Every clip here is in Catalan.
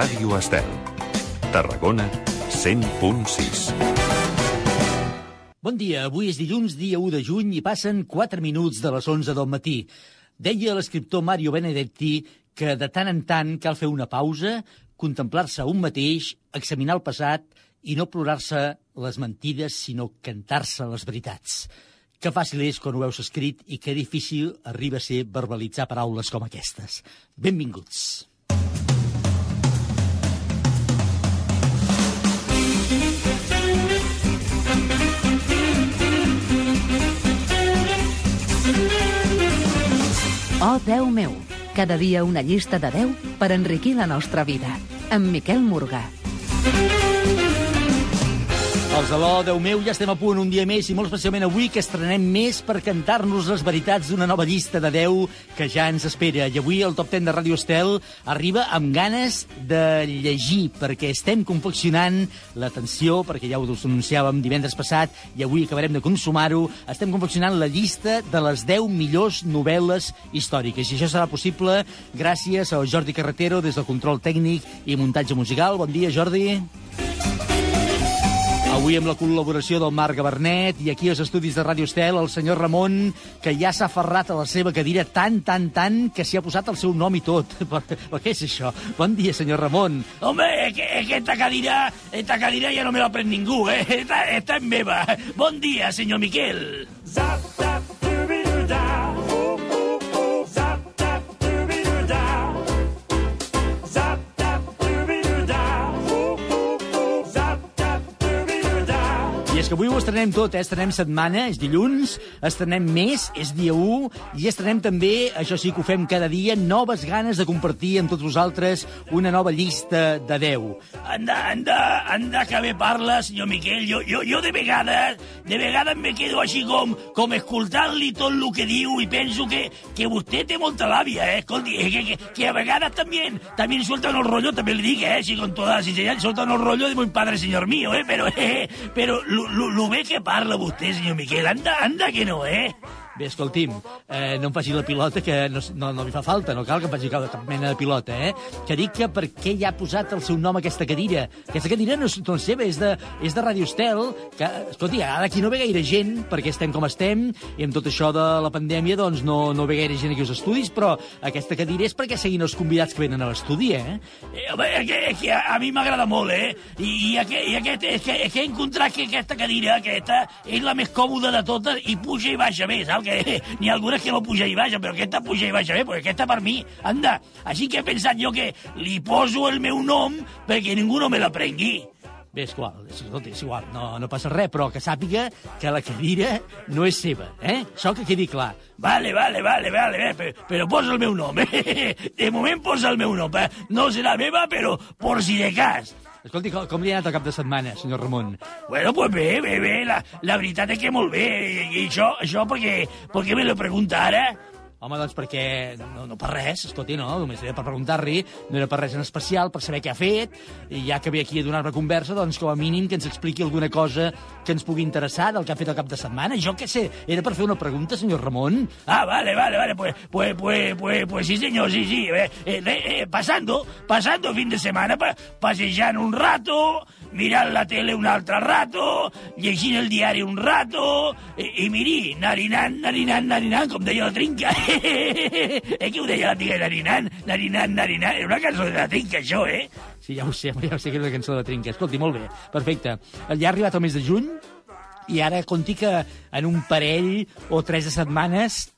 Ràdio Estel. Tarragona 100.6. Bon dia, avui és dilluns, dia 1 de juny, i passen 4 minuts de les 11 del matí. Deia l'escriptor Mario Benedetti que de tant en tant cal fer una pausa, contemplar-se un mateix, examinar el passat i no plorar-se les mentides, sinó cantar-se les veritats. Que fàcil és quan ho veus escrit i que difícil arriba a ser verbalitzar paraules com aquestes. Benvinguts. Oh, Déu meu, cada dia una llista de 10 per enriquir la nostra vida. Amb Miquel Morgà. Els Aló, Déu meu, ja estem a punt un dia més i molt especialment avui que estrenem més per cantar-nos les veritats d'una nova llista de 10 que ja ens espera. I avui el Top 10 de Ràdio Estel arriba amb ganes de llegir perquè estem confeccionant l'atenció, perquè ja ho anunciàvem divendres passat i avui acabarem de consumar-ho, estem confeccionant la llista de les 10 millors novel·les històriques. I això serà possible gràcies al Jordi Carretero des del control tècnic i muntatge musical. Bon dia, Jordi. Avui amb la col·laboració del Marc Gabernet i aquí als estudis de Ràdio Estel el senyor Ramon, que ja s'ha aferrat a la seva cadira tant, tant, tant, que s'hi ha posat el seu nom i tot. Per, per què és això? Bon dia, senyor Ramon. Hombre, es que, es que esta cadira, esta cadira ya no me la pren ningú, eh? Esta, esta es meva. Bon dia, senyor Miquel. Zap, zap, dooby-doo-da. Estrenem tot, eh? Estrenem setmana, és dilluns, estrenem mes, és dia 1, i estrenem també, això sí que ho fem cada dia, noves ganes de compartir amb tots vosaltres una nova llista de 10. Anda, anda, anda que bé parla, senyor Miquel. Jo, jo, jo de vegades, de vegades me quedo així com, com escoltant-li tot el que diu i penso que, que vostè té molta làbia, eh? Escolti, eh, que, que, que a vegades també, també sueltan el rollo, també li dic, eh? Així con toda sinceridad, sueltan el rollo de muy padre, señor mío, eh? Pero, eh, pero lo, lo, lo bé que parla vostè, senyor Miquel, anda, anda que no, eh? Bé, escolti'm, eh, no em faci la pilota, que no, no, no li fa falta, no cal que em faci cap, mena de pilota, eh? Que dic que per què ja ha posat el seu nom aquesta cadira? Aquesta cadira no és, no és seva, és de, és de Radio Estel, que, escolti, ara aquí no ve gaire gent, perquè estem com estem, i amb tot això de la pandèmia, doncs no, no ve gaire gent aquí als estudis, però aquesta cadira és perquè seguin els convidats que venen a l'estudi, eh? Eh, home, és que a, a mi m'agrada molt, eh? I, i, aquest, i aquest, és, que, és que he encontrat que aquesta cadira, aquesta, és la més còmoda de totes i puja i baixa bé, saps? Que n'hi ha algunes que no puja i baixa, però aquesta puja i baixa bé, perquè aquesta per mi, anda. Així que he pensat jo que li poso el meu nom perquè ningú no me la prengui. Bé, és igual, és, escolti, és igual, no, no passa res, però que sàpiga que la cadira no és seva, eh? Això que quedi clar. Vale, vale, vale, vale, vale però, però posa el meu nom, eh? De moment posa el meu nom, eh? No serà meva, però por si de cas. Escolti, com, com li ha anat el cap de setmana, senyor Ramon? Bueno, pues bé, bé, bé, la, la veritat és que molt bé, i, i això, això perquè, perquè me lo pregunta ara? Home, doncs perquè no, no per res, escolti, no, només era per preguntar-li, no era per res en especial, per saber què ha fet, i ja que ve aquí a donar-me conversa, doncs com a mínim que ens expliqui alguna cosa que ens pugui interessar del que ha fet el cap de setmana. Jo què sé, era per fer una pregunta, senyor Ramon. Ah, vale, vale, vale, pues, pues, pues, pues, pues sí, señor, sí, sí. Eh, eh, eh, pasando, pasando fin de semana, pa, passejant un rato, mirant la tele un altre rato, llegint el diari un rato, i, i miri, narinant, narinant, narinant, com deia la trinca. eh, que ho deia la tia narinant, narinant, narinant. Era una cançó de la trinca, això, eh? Sí, ja ho sé, ja ho sé que és una cançó de Trinca. Escolti, molt bé, perfecte. Ja ha arribat el mes de juny, i ara conti que en un parell o tres de setmanes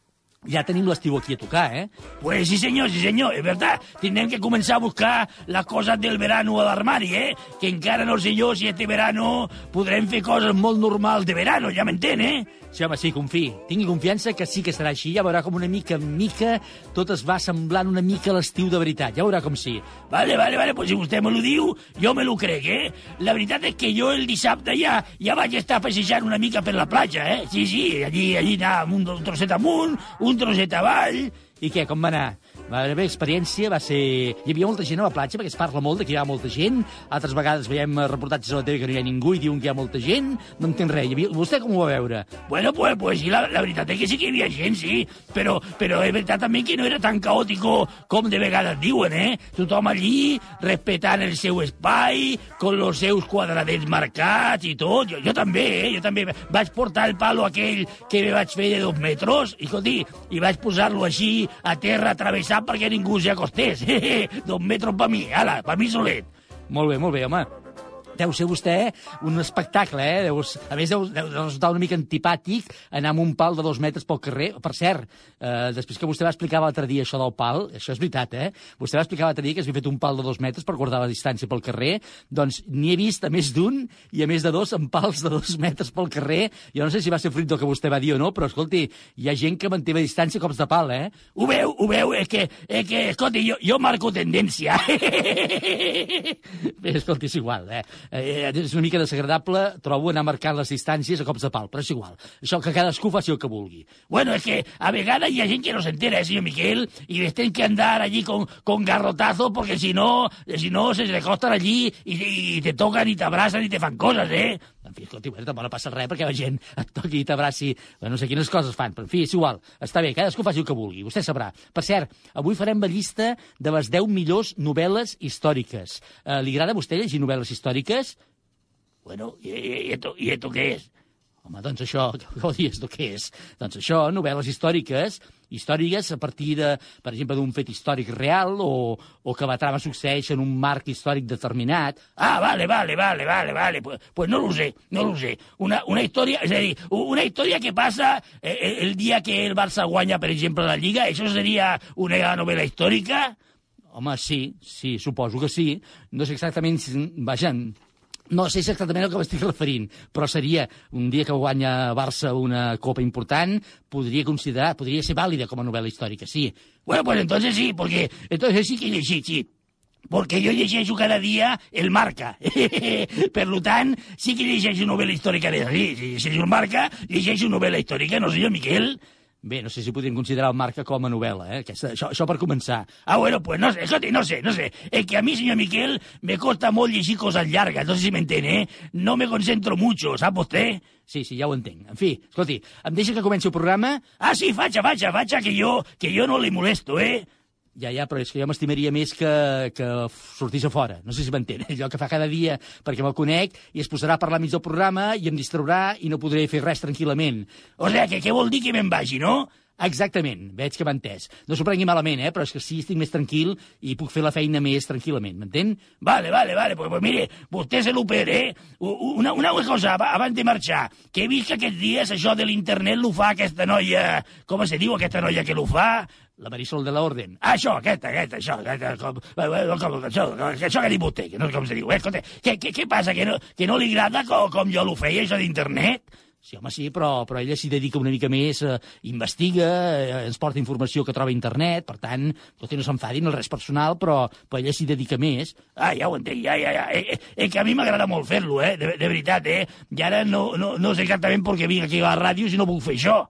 ja tenim l'estiu aquí a tocar, eh? Pues sí, senyor, sí, senyor, és veritat. Tindrem que començar a buscar les coses del verano a l'armari, eh? Que encara no sé jo si este verano podrem fer coses molt normals de verano, ja m'entén, eh? Sí, home, sí, confí. Tingui confiança que sí que serà així. Ja veurà com una mica en mica tot es va semblant una mica a l'estiu de veritat. Ja veurà com sí. Vale, vale, vale, pues si vostè me lo diu, jo me lo crec, eh? La veritat és que jo el dissabte ja ja vaig estar passejant una mica per la platja, eh? Sí, sí, allí, allí anàvem un trosset amunt, un trosset avall... I què, com va anar? Va haver experiència, va ser... Hi havia molta gent a la platja, perquè es parla molt de que hi ha molta gent. Altres vegades veiem eh, reportatges a la tele que no hi ha ningú i diuen que hi ha molta gent. No entenc res. Hi havia... Vostè com ho va veure? Bueno, pues, pues sí, la, la veritat és que sí que hi havia gent, sí, però, però és veritat també que no era tan caòtico com de vegades diuen, eh? Tothom allí respectant el seu espai, con los seus quadradets marcats i tot. Jo, jo també, eh? Jo també vaig portar el palo aquell que vaig fer de dos metres, i, escolti, i vaig posar-lo així a terra atravessat perquè ningú s'hi acostés. dos metres per mi, ala, per mi solet. Molt bé, molt bé, home. Deu ser vostè un espectacle, eh? Deu, a més, deu, deu resultar una mica antipàtic anar amb un pal de dos metres pel carrer. Per cert, eh, després que vostè va explicar l'altre dia això del pal, això és veritat, eh? Vostè va explicar l'altre dia que s'havia fet un pal de dos metres per guardar la distància pel carrer. Doncs n'hi he vist a més d'un i a més de dos amb pals de dos metres pel carrer. Jo no sé si va ser fruit del que vostè va dir o no, però, escolti, hi ha gent que manté la distància cops de pal, eh? Ho veu, ho veu, és que, és que escolti, jo, jo marco tendència. Bé, escolti, és igual, eh? Eh? És una mica desagradable, trobo, anar marcant les distàncies a cops de pal, però és igual. Això que cadascú faci el que vulgui. Bueno, es que a vegades hi ha gent que no s'entera, eh, señor Miquel, y les tienen que andar allí con, con garrotazo, porque si no, si no, se recostan allí y, y te tocan y te abrazan y te fan cosas, ¿eh? En fi, escolti, bueno, tampoc no passa res perquè la gent et toqui i t'abraci. Bueno, no sé quines coses fan, però en fi, és igual. Està bé, cadascú faci el que vulgui, vostè sabrà. Per cert, avui farem la llista de les 10 millors novel·les històriques. Eh, li agrada a vostè llegir novel·les històriques? Bueno, ¿y, y- y esto, ¿y esto qué es? Home, doncs això, què vol dir, és el que és? Doncs això, novel·les històriques, històriques a partir de, per exemple, d'un fet històric real o, o que la trama succeeix en un marc històric determinat. Ah, vale, vale, vale, vale, vale. Pues, pues no lo sé, no lo sé. Una, una història, és a dir, una història que passa eh, el dia que el Barça guanya, per exemple, la Lliga, això seria una novel·la històrica? Home, sí, sí, suposo que sí. No sé exactament, si, vaja, no sé exactament el que m'estic referint, però seria un dia que guanya Barça una copa important, podria considerar, podria ser vàlida com a novel·la històrica, sí. Bueno, pues entonces sí, porque entonces sí que llegí, sí. Porque jo llegeixo cada dia el Marca. per tant, sí que llegeixo novel·la històrica sí, si llegeixo el Marca, llegeixo novel·la històrica, no senyor Miquel? Bé, no sé si podríem considerar el Marca com a novel·la, eh? Aquesta, això, això per començar. Ah, bueno, pues no sé, escolti, no sé, no sé. Es que a mí, señor Miquel, me costa molt llegir cosas largas, no sé si me entiende, ¿eh? No me concentro mucho, ¿sabe usted? Sí, sí, ja ho entenc. En fi, escolti, em deixa que comenci el programa? Ah, sí, facha, facha, facha, que jo, que jo no le molesto, eh? Ja, ja, però és que jo m'estimaria més que, que sortís a fora. No sé si m'entén. Allò que fa cada dia perquè me'l conec i es posarà a parlar mig del programa i em distraurà i no podré fer res tranquil·lament. O sea, que què vol dir que me'n vagi, no? Exactament, veig que m'ha entès. No s'ho prengui malament, eh? però és que sí, estic més tranquil i puc fer la feina més tranquil·lament, m'entén? Vale, vale, vale, pues, pues mire, vostè se l'opera, eh? U- Una, una cosa, ab- abans de marxar, que he vist que aquests dies això de l'internet l'ho fa aquesta noia... Com se diu aquesta noia que l'ho fa? La Marisol de l'Orden. Ah, això, aquesta, aquesta, això, aquesta, com, eh, eh, com, això, això que ha dit vostè, que no sé com se diu. Eh? Escolta, què, què, què passa, que no, que no li agrada com, com jo l'ho feia, això d'internet? Sí, home, sí, però, però ella s'hi dedica una mica més, eh, investiga, eh, ens porta informació que troba a internet, per tant, tot i no s'enfadi, no és res personal, però, però ella s'hi dedica més. Ah, ja ho entenc, ja, ja, ja. Eh, eh, eh, que a mi m'agrada molt fer-lo, eh? De, de veritat, eh? I ara no, no, no sé exactament per què vinc aquí a la ràdio si no puc fer això.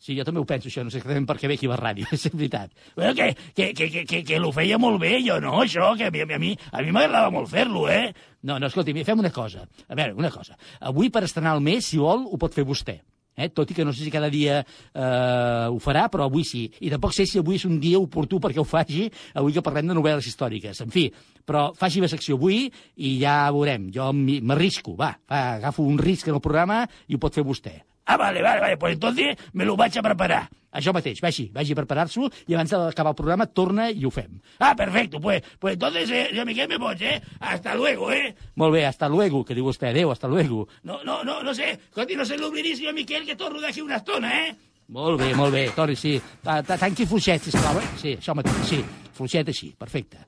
Sí, jo també ho penso, això, no sé exactament per què ve aquí la ràdio, és veritat. Bueno, que, que, que, que, que, que l'ho feia molt bé, jo no, això, que a mi, a mi, a mi m'agradava molt fer-lo, eh? No, no, escolti, fem una cosa. A veure, una cosa. Avui, per estrenar el mes, si vol, ho pot fer vostè. Eh? Tot i que no sé si cada dia eh, ho farà, però avui sí. I tampoc sé si avui és un dia oportú perquè ho faci, avui que parlem de novel·les històriques. En fi, però faci la secció avui i ja veurem. Jo m'arrisco, va, va, agafo un risc en el programa i ho pot fer vostè. Ah, vale, vale, vale, pues entonces me lo vaig a preparar. Això mateix, vagi, vagi a preparar-s'ho i abans d'acabar el programa torna i ho fem. Ah, perfecto, pues, pues entonces, eh, yo Miguel me voy, ¿eh? Hasta luego, ¿eh? Molt bé, hasta luego, que diu vostè. Adéu, hasta luego. No, no, no, no sé, escolti, no se l'oblidi, senyor Miquel, que torno d'aquí una estona, eh? Molt bé, molt bé, Toni, sí. Ta- Tanqui fluixet, sisplau, eh? Sí, això mateix, sí. Fluixet així, perfecte.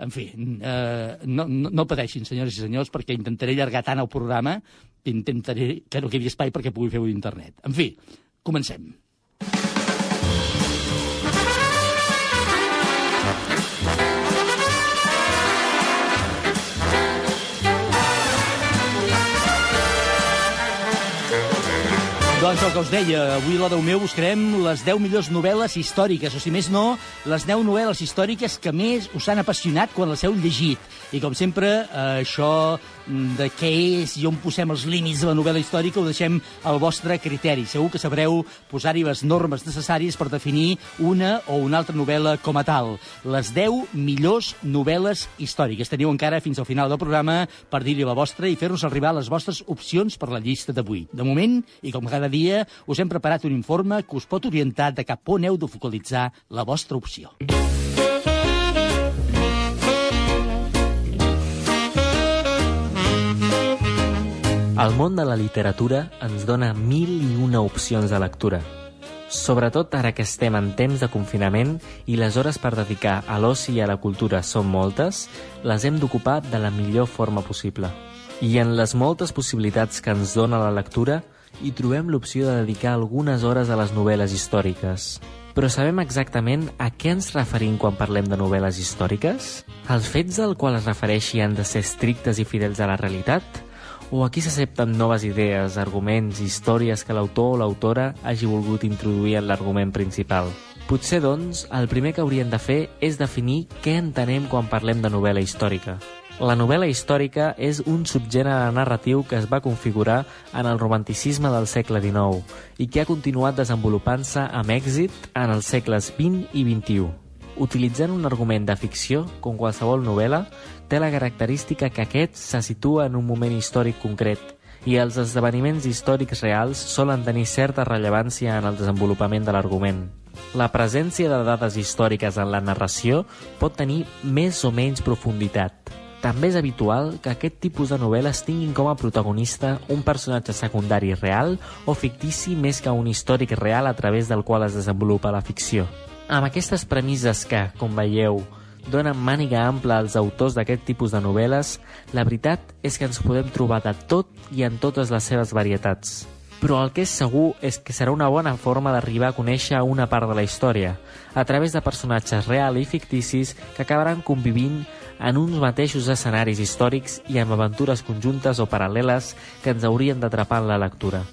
En fi, eh, no, no, pateixin, senyores i senyors, perquè intentaré allargar tant el programa que intentaré que no quedi espai perquè pugui fer-ho d'internet. En fi, comencem. Doncs el que us deia, avui la Déu meu buscarem les 10 millors novel·les històriques, o si més no, les 10 novel·les històriques que més us han apassionat quan les heu llegit. I com sempre, eh, això de què és i on posem els límits de la novel·la històrica ho deixem al vostre criteri. Segur que sabreu posar-hi les normes necessàries per definir una o una altra novel·la com a tal. Les 10 millors novel·les històriques. Teniu encara fins al final del programa per dir-hi la vostra i fer-nos arribar les vostres opcions per la llista d'avui. De moment, i com cada dia, us hem preparat un informe que us pot orientar de cap on heu de focalitzar la vostra opció. El món de la literatura ens dona mil i una opcions de lectura. Sobretot ara que estem en temps de confinament i les hores per dedicar a l'oci i a la cultura són moltes, les hem d'ocupar de la millor forma possible. I en les moltes possibilitats que ens dona la lectura, hi trobem l'opció de dedicar algunes hores a les novel·les històriques. Però sabem exactament a què ens referim quan parlem de novel·les històriques? Els fets al qual es refereixi han de ser estrictes i fidels a la realitat? O aquí s'accepten noves idees, arguments, històries que l'autor o l'autora hagi volgut introduir en l'argument principal? Potser, doncs, el primer que hauríem de fer és definir què entenem quan parlem de novel·la històrica. La novel·la històrica és un subgènere narratiu que es va configurar en el romanticisme del segle XIX i que ha continuat desenvolupant-se amb èxit en els segles XX i XXI. Utilitzant un argument de ficció, com qualsevol novel·la, té la característica que aquest se situa en un moment històric concret i els esdeveniments històrics reals solen tenir certa rellevància en el desenvolupament de l'argument. La presència de dades històriques en la narració pot tenir més o menys profunditat. També és habitual que aquest tipus de novel·les tinguin com a protagonista un personatge secundari real o fictici més que un històric real a través del qual es desenvolupa la ficció. Amb aquestes premisses que, com veieu, donen màniga ampla als autors d'aquest tipus de novel·les, la veritat és que ens podem trobar de tot i en totes les seves varietats. Però el que és segur és que serà una bona forma d'arribar a conèixer una part de la història, a través de personatges reals i ficticis que acabaran convivint en uns mateixos escenaris històrics i amb aventures conjuntes o paral·leles que ens haurien d'atrapar en la lectura.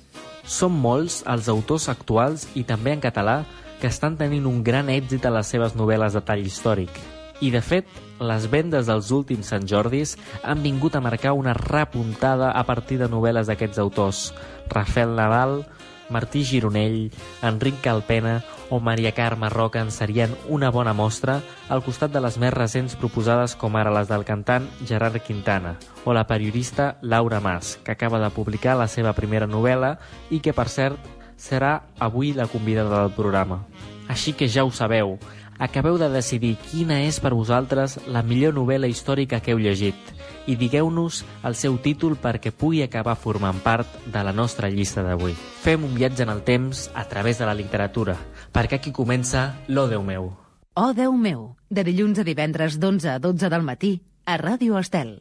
Són molts els autors actuals i també en català que estan tenint un gran èxit a les seves novel·les de tall històric. I, de fet, les vendes dels últims Sant Jordis han vingut a marcar una repuntada a partir de novel·les d'aquests autors. Rafael Nadal, Martí Gironell, Enric Calpena o Maria Carme Roca en serien una bona mostra al costat de les més recents proposades com ara les del cantant Gerard Quintana o la periodista Laura Mas, que acaba de publicar la seva primera novel·la i que, per cert, serà avui la convidada del programa. Així que ja ho sabeu, acabeu de decidir quina és per vosaltres la millor novel·la històrica que heu llegit i digueu-nos el seu títol perquè pugui acabar formant part de la nostra llista d'avui. Fem un viatge en el temps a través de la literatura, perquè aquí comença Lo Déu meu. Oh, Déu meu, de dilluns a divendres d'11 a 12 del matí a Ràdio Estel.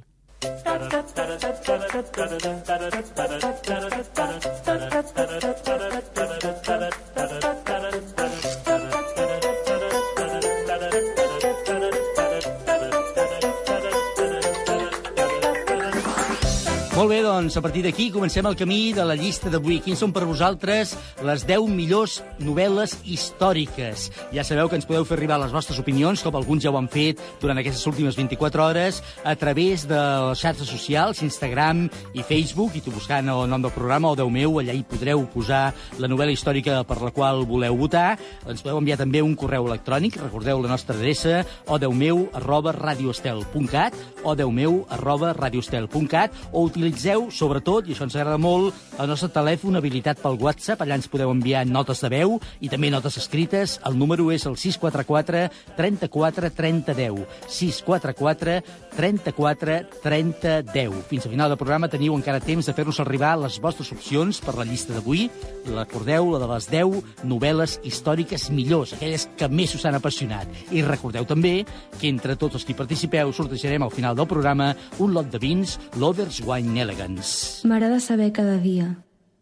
Molt bé, doncs, a partir d'aquí comencem el camí de la llista d'avui. Quins són per vosaltres les 10 millors novel·les històriques? Ja sabeu que ens podeu fer arribar les vostres opinions, com alguns ja ho han fet durant aquestes últimes 24 hores, a través de les xarxes socials, Instagram i Facebook, i tu buscant el nom del programa, o Déu meu, allà hi podreu posar la novel·la històrica per la qual voleu votar. Ens podeu enviar també un correu electrònic, recordeu la nostra adreça, o meu, arroba radioestel.cat, o meu, arroba radioestel.cat, o utilitzeu, sobretot, i això ens agrada molt, el nostre telèfon habilitat pel WhatsApp, allà ens podeu enviar notes de veu i també notes escrites. El número és el 644 34 30 10. 644 34 30 10. Fins al final del programa teniu encara temps de fer-nos arribar les vostres opcions per la llista d'avui. Recordeu la de les 10 novel·les històriques millors, aquelles que més us han apassionat. I recordeu també que entre tots els que hi participeu sortejarem al final del programa un lot de vins Lovers Wine Elegance. M'agrada saber cada dia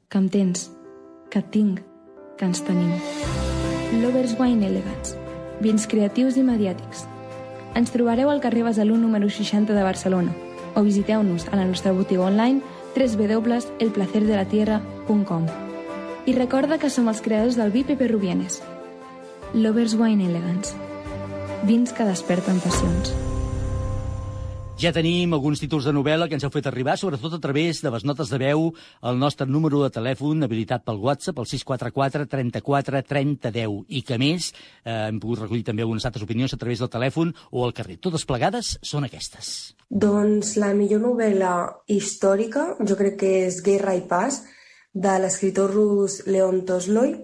que em tens, que et tinc, que ens tenim. Lovers Wine Elegance. Vins creatius i mediàtics. Ens trobareu al carrer Besalú número 60 de Barcelona o visiteu-nos a la nostra botiga online www.elplacerdelatierra.com I recorda que som els creadors del vi Pepe Rubienes. Lovers Wine Elegance. Vins que desperten passions. Ja tenim alguns títols de novel·la que ens heu fet arribar, sobretot a través de les notes de veu al nostre número de telèfon habilitat pel WhatsApp, el 644 34 30 10, i que més eh, hem pogut recollir també algunes altres opinions a través del telèfon o al carrer. Totes plegades són aquestes. Doncs la millor novel·la històrica, jo crec que és Guerra i Paz, de l'escriptor rus Leon Tolstoi,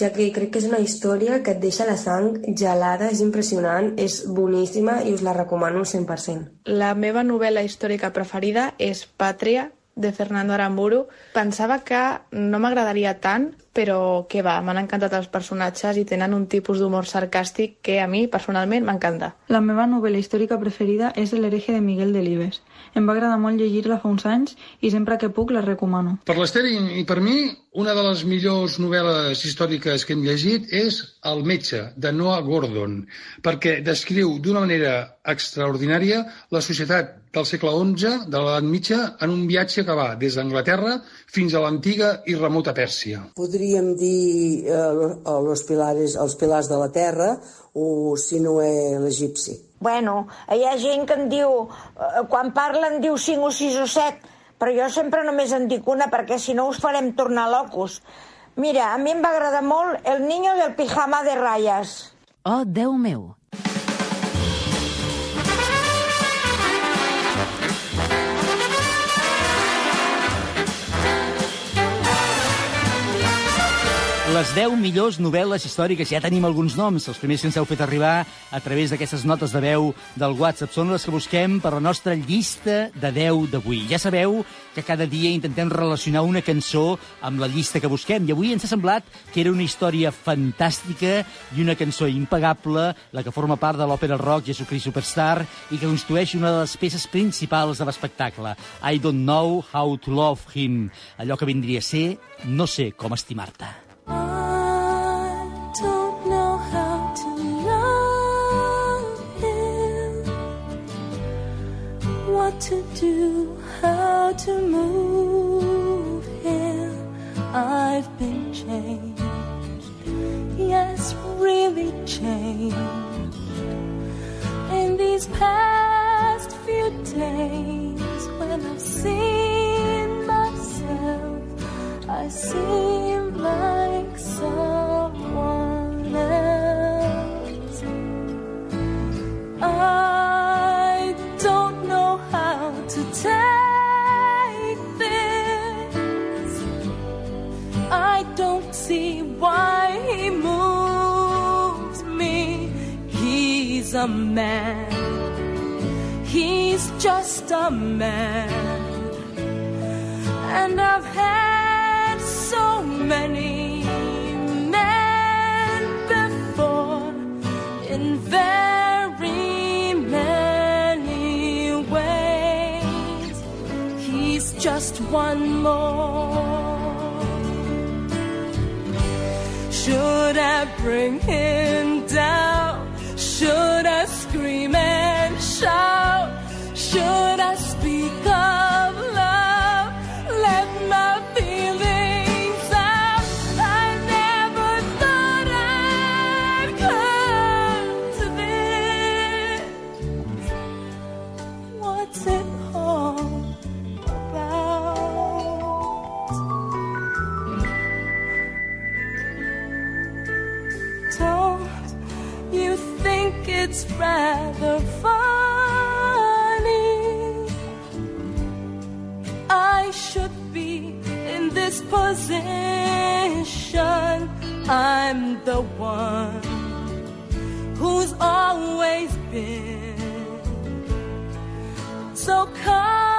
ja que crec que és una història que et deixa la sang gelada, és impressionant, és boníssima i us la recomano al 100%. La meva novel·la històrica preferida és Pàtria, de Fernando Aramburu. Pensava que no m'agradaria tant, però que va, m'han encantat els personatges i tenen un tipus d'humor sarcàstic que a mi, personalment, m'encanta. La meva novel·la històrica preferida és El hereje de Miguel Delibes. Em va agradar molt llegir-la fa uns anys i sempre que puc la recomano. Per l'Ester i, per mi, una de les millors novel·les històriques que hem llegit és El metge, de Noah Gordon, perquè descriu d'una manera extraordinària la societat del segle XI, de l'edat mitja, en un viatge que va des d'Anglaterra fins a l'antiga i remota Pèrsia. Podríem dir eh, los pilares, els pilars de la terra o, si no, eh, l'egipci. Bueno, hi ha gent que en diu, eh, quan parla en diu 5 o 6 o 7, però jo sempre només en dic una perquè si no us farem tornar locos. Mira, a mi em va agradar molt El niño del pijama de ratlles. Oh, Déu meu! Les 10 millors novel·les històriques, ja tenim alguns noms, els primers que ens heu fet arribar a través d'aquestes notes de veu del WhatsApp. Són les que busquem per la nostra llista de 10 d'avui. Ja sabeu que cada dia intentem relacionar una cançó amb la llista que busquem, i avui ens ha semblat que era una història fantàstica i una cançó impagable, la que forma part de l'òpera rock Jesucrist Superstar i que constitueix una de les peces principals de l'espectacle. I don't know how to love him. Allò que vindria a ser no sé com estimar-te. Don't know how to love him, what to do, how to move him. I've been changed, yes, really changed. In these past few days, when I've seen myself, I seem man. He's just a man. And I've had so many men before in very many ways. He's just one more. Should I bring him position. I'm the one who's always been so calm,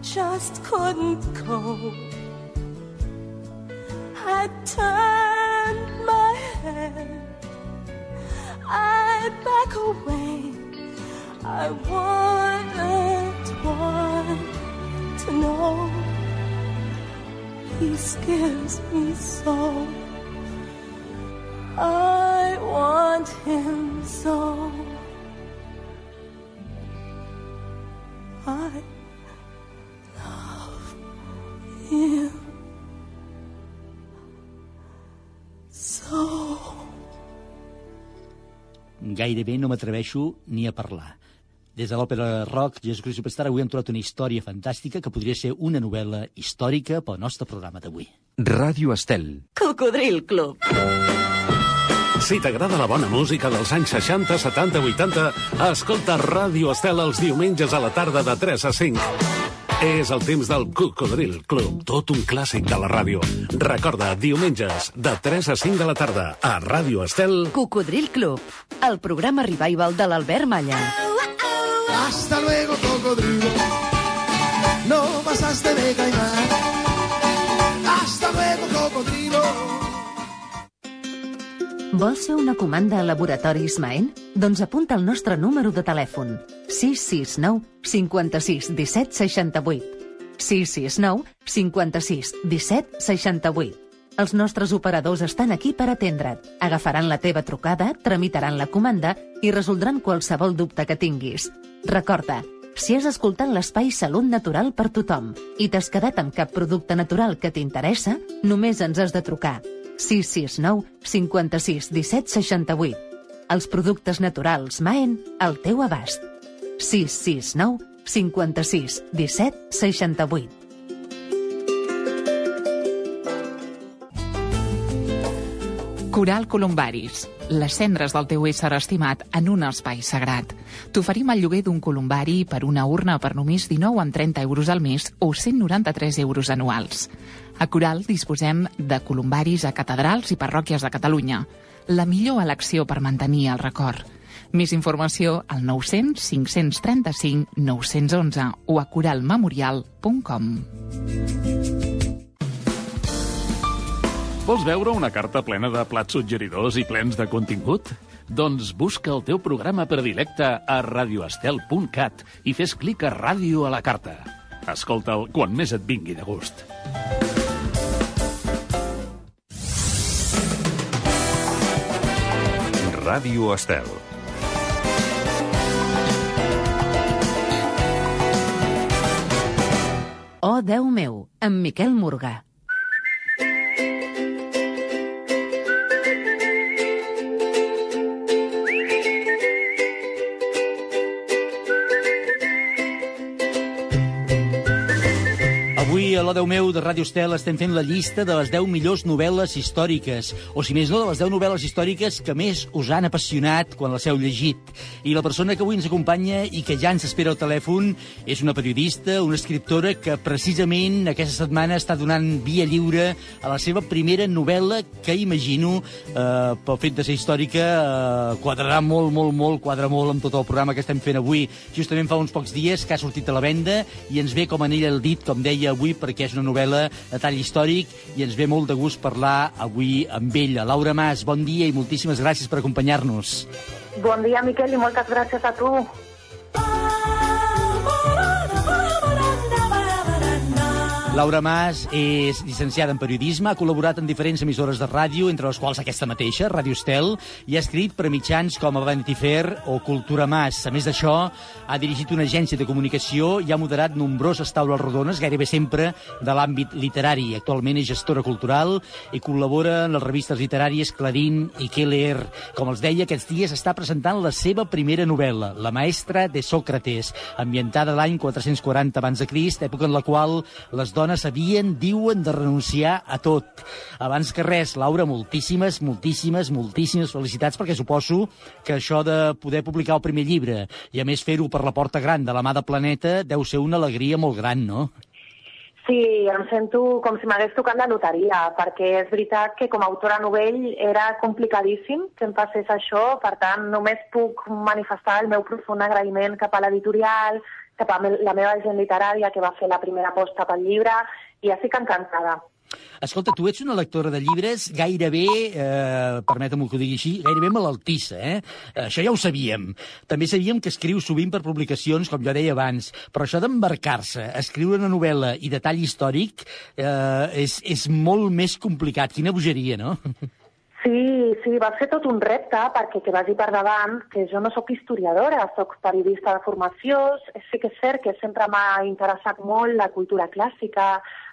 just couldn't go. I turned my head, I'd back away. I wouldn't want to know. He scares me so. Gairebé no m'atreveixo ni a parlar. Des de l'òpera rock, Jesus Christ Superstar, avui hem trobat una història fantàstica que podria ser una novel·la històrica pel nostre programa d'avui. Ràdio Estel. Cocodril Club. Si t'agrada la bona música dels anys 60, 70, 80, escolta Ràdio Estel els diumenges a la tarda de 3 a 5. És el temps del Cocodril Club, tot un clàssic de la ràdio. Recorda, diumenges, de 3 a 5 de la tarda, a Ràdio Estel... Cocodril Club, el programa revival de l'Albert Malla. Hasta luego, cocodrilo. No pasaste de caimán. Vols fer una comanda a Laboratoris Maen? Doncs apunta el nostre número de telèfon. 669 56 17 68. 669 56 17 68. Els nostres operadors estan aquí per atendre't. Agafaran la teva trucada, tramitaran la comanda i resoldran qualsevol dubte que tinguis. Recorda, si has escoltat l'espai Salut Natural per tothom i t'has quedat amb cap producte natural que t'interessa, només ens has de trucar. 669 56 17 68. Els productes naturals Maen al teu abast. 669 56 17 68. Coral Columbaris, les cendres del teu ésser estimat en un espai sagrat. T'oferim el lloguer d'un columbari per una urna per només 19 amb 30 euros al mes o 193 euros anuals. A Coral disposem de columbaris a catedrals i parròquies de Catalunya. La millor elecció per mantenir el record. Més informació al 900 535 911 o a coralmemorial.com. Vols veure una carta plena de plats suggeridors i plens de contingut? Doncs busca el teu programa predilecte a radioestel.cat i fes clic a Ràdio a la carta. Escolta'l quan més et vingui de gust. Ràdio Estel. Oh, Déu meu, amb Miquel Morgà. A l'O Déu meu de Ràdio Estel, estem fent la llista de les 10 millors novel·les històriques, o si més no, de les 10 novel·les històriques que més us han apassionat quan les heu llegit. I la persona que avui ens acompanya i que ja ens espera al telèfon és una periodista, una escriptora que precisament aquesta setmana està donant via lliure a la seva primera novel·la que imagino, eh, pel fet de ser històrica, eh, quadrarà molt, molt, molt, quadra molt amb tot el programa que estem fent avui. Justament fa uns pocs dies que ha sortit a la venda i ens ve com anell al dit, com deia avui, perquè és una novel·la de tall històric i ens ve molt de gust parlar avui amb ella. Laura Mas, bon dia i moltíssimes gràcies per acompanyar-nos. Bon dia, Miquel, i moltes gràcies a tu. Laura Mas és llicenciada en periodisme, ha col·laborat en diferents emissores de ràdio, entre les quals aquesta mateixa, Ràdio Estel, i ha escrit per mitjans com a Vanity Fair o Cultura Mas. A més d'això, ha dirigit una agència de comunicació i ha moderat nombroses taules rodones, gairebé sempre de l'àmbit literari. Actualment és gestora cultural i col·labora en les revistes literàries Clarín i leer. Com els deia, aquests dies està presentant la seva primera novel·la, La maestra de Sócrates, ambientada l'any 440 abans de Crist, època en la qual les dones dones havien, diuen, de renunciar a tot. Abans que res, Laura, moltíssimes, moltíssimes, moltíssimes felicitats, perquè suposo que això de poder publicar el primer llibre i, a més, fer-ho per la porta gran de la mà de Planeta deu ser una alegria molt gran, no? Sí, em sento com si m'hagués tocat la loteria, perquè és veritat que com a autora novell era complicadíssim que em passés això, per tant només puc manifestar el meu profund agraïment cap a l'editorial, cap a la meva gent literària que va fer la primera aposta pel llibre, i estic encantada. Escolta, tu ets una lectora de llibres gairebé, eh, permetem que ho digui així, gairebé malaltissa, eh? Això ja ho sabíem. També sabíem que escriu sovint per publicacions, com jo deia abans, però això d'embarcar-se, escriure una novel·la i detall històric eh, és, és molt més complicat. Quina bogeria, no? Sí, sí, va ser tot un repte perquè que vagi per davant que jo no sóc historiadora, sóc periodista de formació, sí que és cert que sempre m'ha interessat molt la cultura clàssica,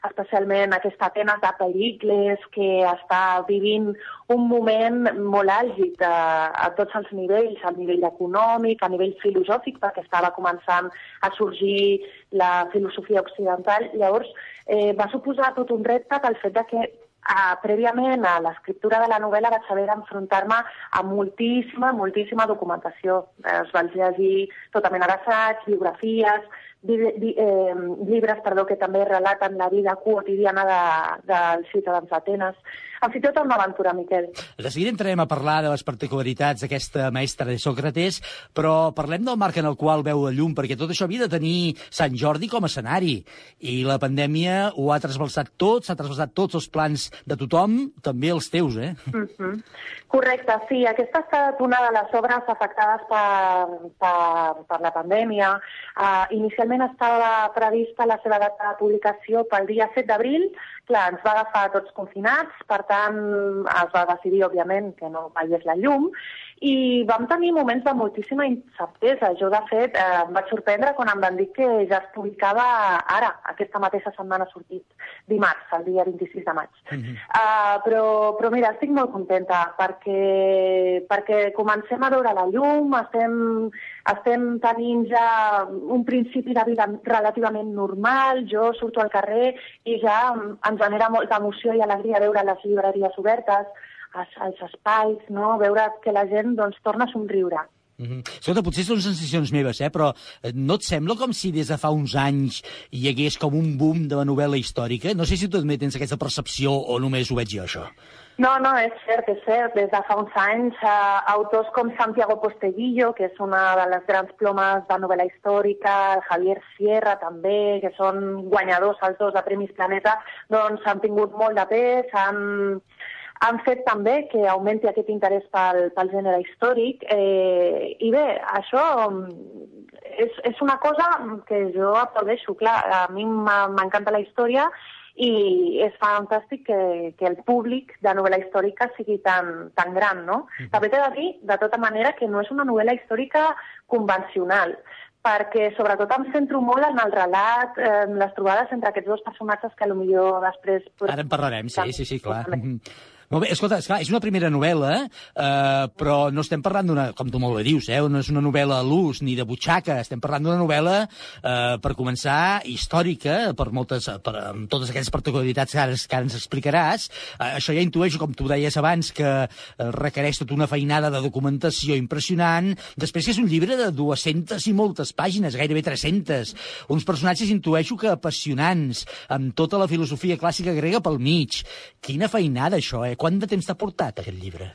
especialment aquesta Atenes de Pericles, que està vivint un moment molt àlgid a, a tots els nivells, a nivell econòmic, a nivell filosòfic, perquè estava començant a sorgir la filosofia occidental. Llavors, eh, va suposar tot un repte pel fet de que Uh, prèviament a l'escriptura de la novel·la vaig haver d'enfrontar-me a moltíssima, moltíssima documentació. Es vaig llegir tota mena d'assaigs, biografies, eh, llibres perdó, que també relaten la vida quotidiana de, dels ciutadans d'Atenes. En fi, tota una aventura, Miquel. De seguida entrarem a parlar de les particularitats d'aquesta mestra de Sòcrates, però parlem del marc en el qual veu la llum, perquè tot això havia de tenir Sant Jordi com a escenari, i la pandèmia ho ha trasbalsat tot, s'ha trasbalsat tots els plans de tothom, també els teus, eh? Mm -hmm. Correcte, sí. Aquesta ha estat una de les obres afectades per, per, per la pandèmia. Uh, inicialment estava prevista la seva data de publicació pel dia 7 d'abril, clar, ens va agafar tots confinats, per tant es va decidir, òbviament, que no veiés la llum, i vam tenir moments de moltíssima incertesa. Jo, de fet, eh, em vaig sorprendre quan em van dir que ja es publicava ara, aquesta mateixa setmana sortit, dimarts, el dia 26 de maig. Mm -hmm. uh, però, però mira, estic molt contenta perquè, perquè comencem a veure la llum, estem, estem tenint ja un principi de vida relativament normal, jo surto al carrer i ja em genera molta emoció i alegria veure les llibreries obertes, als, espais, no? veure que la gent doncs, torna a somriure. Mm -hmm. Escolta, potser són sensacions meves, eh? però eh, no et sembla com si des de fa uns anys hi hagués com un boom de la novel·la històrica? No sé si tu també tens aquesta percepció o només ho veig jo, això. No, no, és cert, és cert. Des de fa uns anys, eh, autors com Santiago Posteguillo, que és una de les grans plomes de novel·la històrica, Javier Sierra també, que són guanyadors els dos de Premis Planeta, doncs han tingut molt de pes, han, han fet també que augmenti aquest interès pel, pel gènere històric. Eh, I bé, això mm, és, és una cosa que jo aplaudeixo. Clar, a mi m'encanta la història i és fantàstic que, que el públic de novel·la històrica sigui tan, tan gran, no? Mm -hmm. També t'he de dir, de tota manera, que no és una novel·la històrica convencional perquè sobretot em centro molt en el relat, en les trobades entre aquests dos personatges que potser després... Ara en parlarem, sí, sí, sí, clar. Molt bé, escolta, esclar, és una primera novel·la, eh, però no estem parlant d'una, com tu molt bé dius, eh, no és una novel·la a l'ús ni de butxaca, estem parlant d'una novel·la, eh, per començar, històrica, per moltes, per, amb totes aquestes particularitats que ara, que ara ens explicaràs. Eh, això ja intueixo, com tu deies abans, que eh, requereix tota una feinada de documentació impressionant. Després que és un llibre de 200 i moltes pàgines, gairebé 300. Uns personatges intueixo que apassionants, amb tota la filosofia clàssica grega pel mig. Quina feinada, això, eh? Quant de temps t'ha portat aquest llibre?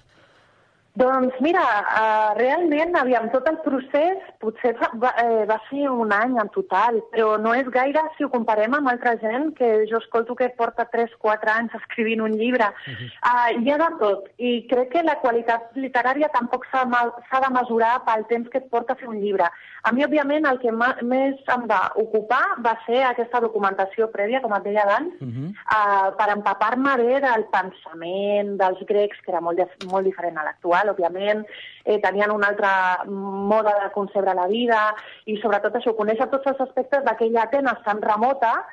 Doncs mira, uh, realment, aviam, tot el procés potser va, eh, va ser un any en total, però no és gaire si ho comparem amb altra gent que jo escolto que porta 3-4 anys escrivint un llibre. Uh -huh. uh, hi ha de tot, i crec que la qualitat literària tampoc s'ha de mesurar pel temps que et porta fer un llibre. A mi, òbviament, el que més em va ocupar va ser aquesta documentació prèvia, com et deia abans, uh -huh. uh, per empapar-me bé del pensament dels grecs, que era molt, molt diferent a l'actual, òbviament, eh, tenien un altre mode de concebre la vida i sobretot això, conèixer tots els aspectes d'aquella Atenes tan remota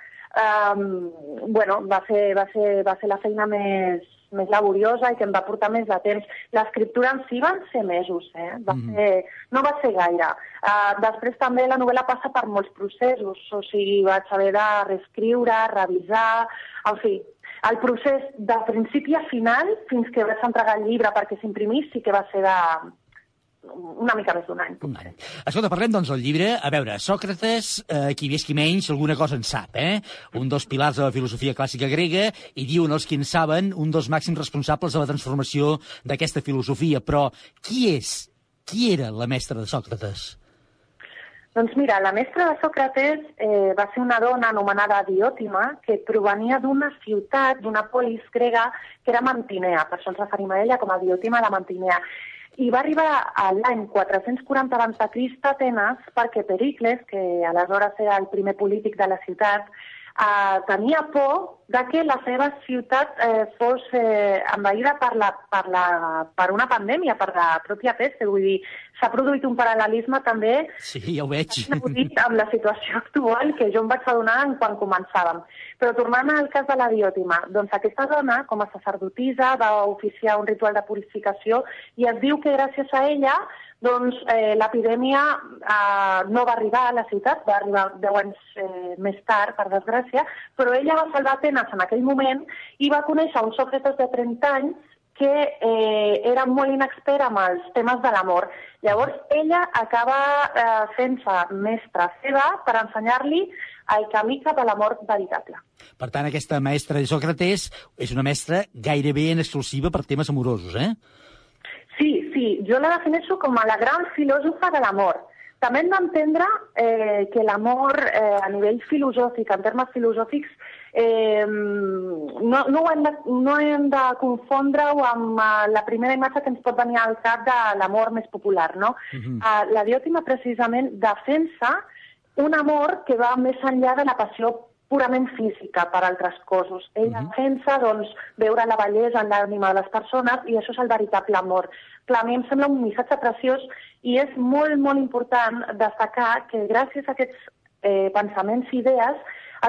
um, bueno, va ser, va, ser, va ser la feina més, més laboriosa i que em va portar més de temps. L'escriptura en si van ser mesos, eh? Va mm. ser, no va ser gaire. Uh, després també la novel·la passa per molts processos, o sigui, vaig haver de reescriure, revisar, en fi, el procés de principi a final fins que vaig entregar el llibre perquè s'imprimís sí que va ser de una mica més d'un any. Any. Escolta, parlem doncs del llibre. A veure, Sòcrates, eh, qui més qui menys, alguna cosa en sap, eh? Un dels pilars de la filosofia clàssica grega i diuen els qui en saben un dels màxims responsables de la transformació d'aquesta filosofia. Però qui és, qui era la mestra de Sòcrates? Doncs mira, la mestra de Sòcrates eh, va ser una dona anomenada Diòtima que provenia d'una ciutat, d'una polis grega que era Mantinea. Per això ens referim a ella com a Diòtima de Mantinea. I va arribar a l'any 440 abans de Crist a Atenes perquè Pericles, que aleshores era el primer polític de la ciutat, eh, tenia por de que la seva ciutat eh, fos eh, envaïda per, la, per, la, per una pandèmia, per la pròpia peste. Vull dir, s'ha produït un paral·lelisme també Sí, ja ho veig. amb la situació actual que jo em vaig adonar en quan començàvem. Però tornant al cas de la diòtima, doncs aquesta dona, com a sacerdotisa, va oficiar un ritual de purificació i es diu que gràcies a ella doncs, eh, l'epidèmia eh, no va arribar a la ciutat, va arribar 10 anys eh, més tard, per desgràcia, però ella va salvar Atenes en aquell moment i va conèixer un Sòcrates de 30 anys que eh, era molt inexpert amb els temes de l'amor. Llavors, ella acaba eh, fent-se mestra seva per ensenyar-li el camí cap a l'amor veritable. Per tant, aquesta mestra de Sòcrates és una mestra gairebé en exclusiva per temes amorosos, eh? Sí, sí, jo la defineixo com a la gran filòsofa de l'amor. També hem d'entendre eh, que l'amor eh, a nivell filosòfic, en termes filosòfics, eh, no, no, ho hem de, no hem de confondre-ho amb uh, la primera imatge que ens pot venir al cap de l'amor més popular, no? Mhm. Uh, la diòtima precisament defensa un amor que va més enllà de la passió purament física per altres cossos. Ella defensa doncs, veure la bellesa en l'ànima de les persones i això és el veritable amor. Clar, a mi em sembla un missatge preciós i és molt, molt important destacar que gràcies a aquests eh, pensaments i idees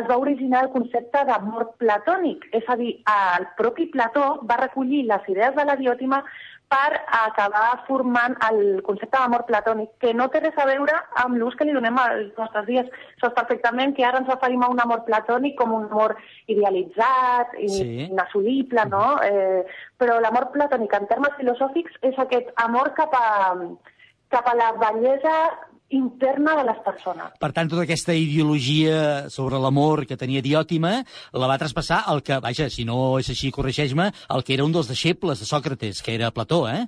es va originar el concepte d'amor platònic. És a dir, el propi Plató va recollir les idees de la diòtima per acabar formant el concepte d'amor platònic, que no té res a veure amb l'ús que li donem als nostres dies. Saps perfectament que ara ens referim a un amor platònic com un amor idealitzat, Sí. inassolible, no? Eh, però l'amor platònic, en termes filosòfics, és aquest amor cap a, cap a la bellesa interna de les persones. Per tant, tota aquesta ideologia sobre l'amor que tenia Diòtima la va traspassar al que, vaja, si no és així, corregeix-me, el que era un dels deixebles de Sòcrates, que era Plató, eh?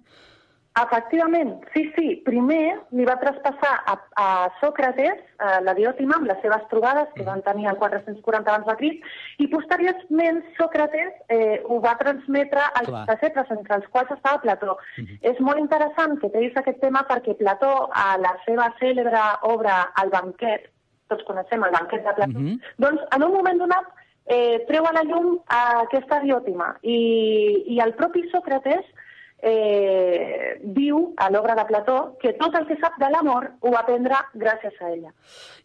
Efectivament, sí, sí. Primer li va traspassar a, a Sòcrates, a la diòtima, amb les seves trobades, que van tenir el 440 abans de Crist, i posteriorment Sòcrates eh, ho va transmetre als Clar. deixebles, entre els quals estava Plató. És molt interessant que treguis aquest tema perquè Plató, a la seva cèlebre obra El banquet, tots coneixem el banquet de Plató, doncs en un moment donat eh, treu a la llum a aquesta diòtima i, i el propi Sòcrates eh, diu a l'obra de Plató que tot el que sap de l'amor ho va aprendre gràcies a ella.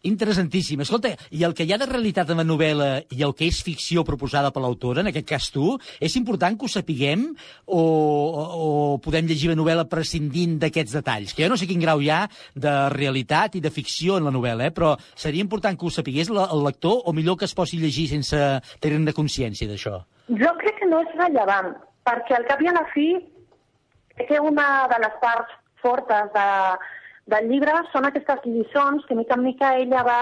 Interessantíssim. Escolta, i el que hi ha de realitat en la novel·la i el que és ficció proposada per l'autora, en aquest cas tu, és important que ho sapiguem o, o, o podem llegir la novel·la prescindint d'aquests detalls? Que jo no sé quin grau hi ha de realitat i de ficció en la novel·la, eh? però seria important que ho sapigués la, el lector o millor que es posi a llegir sense tenir consciència d'això? Jo crec que no és rellevant, perquè al cap i a la fi que una de les parts fortes de, del llibre són aquestes lliçons que mica en mica ella va,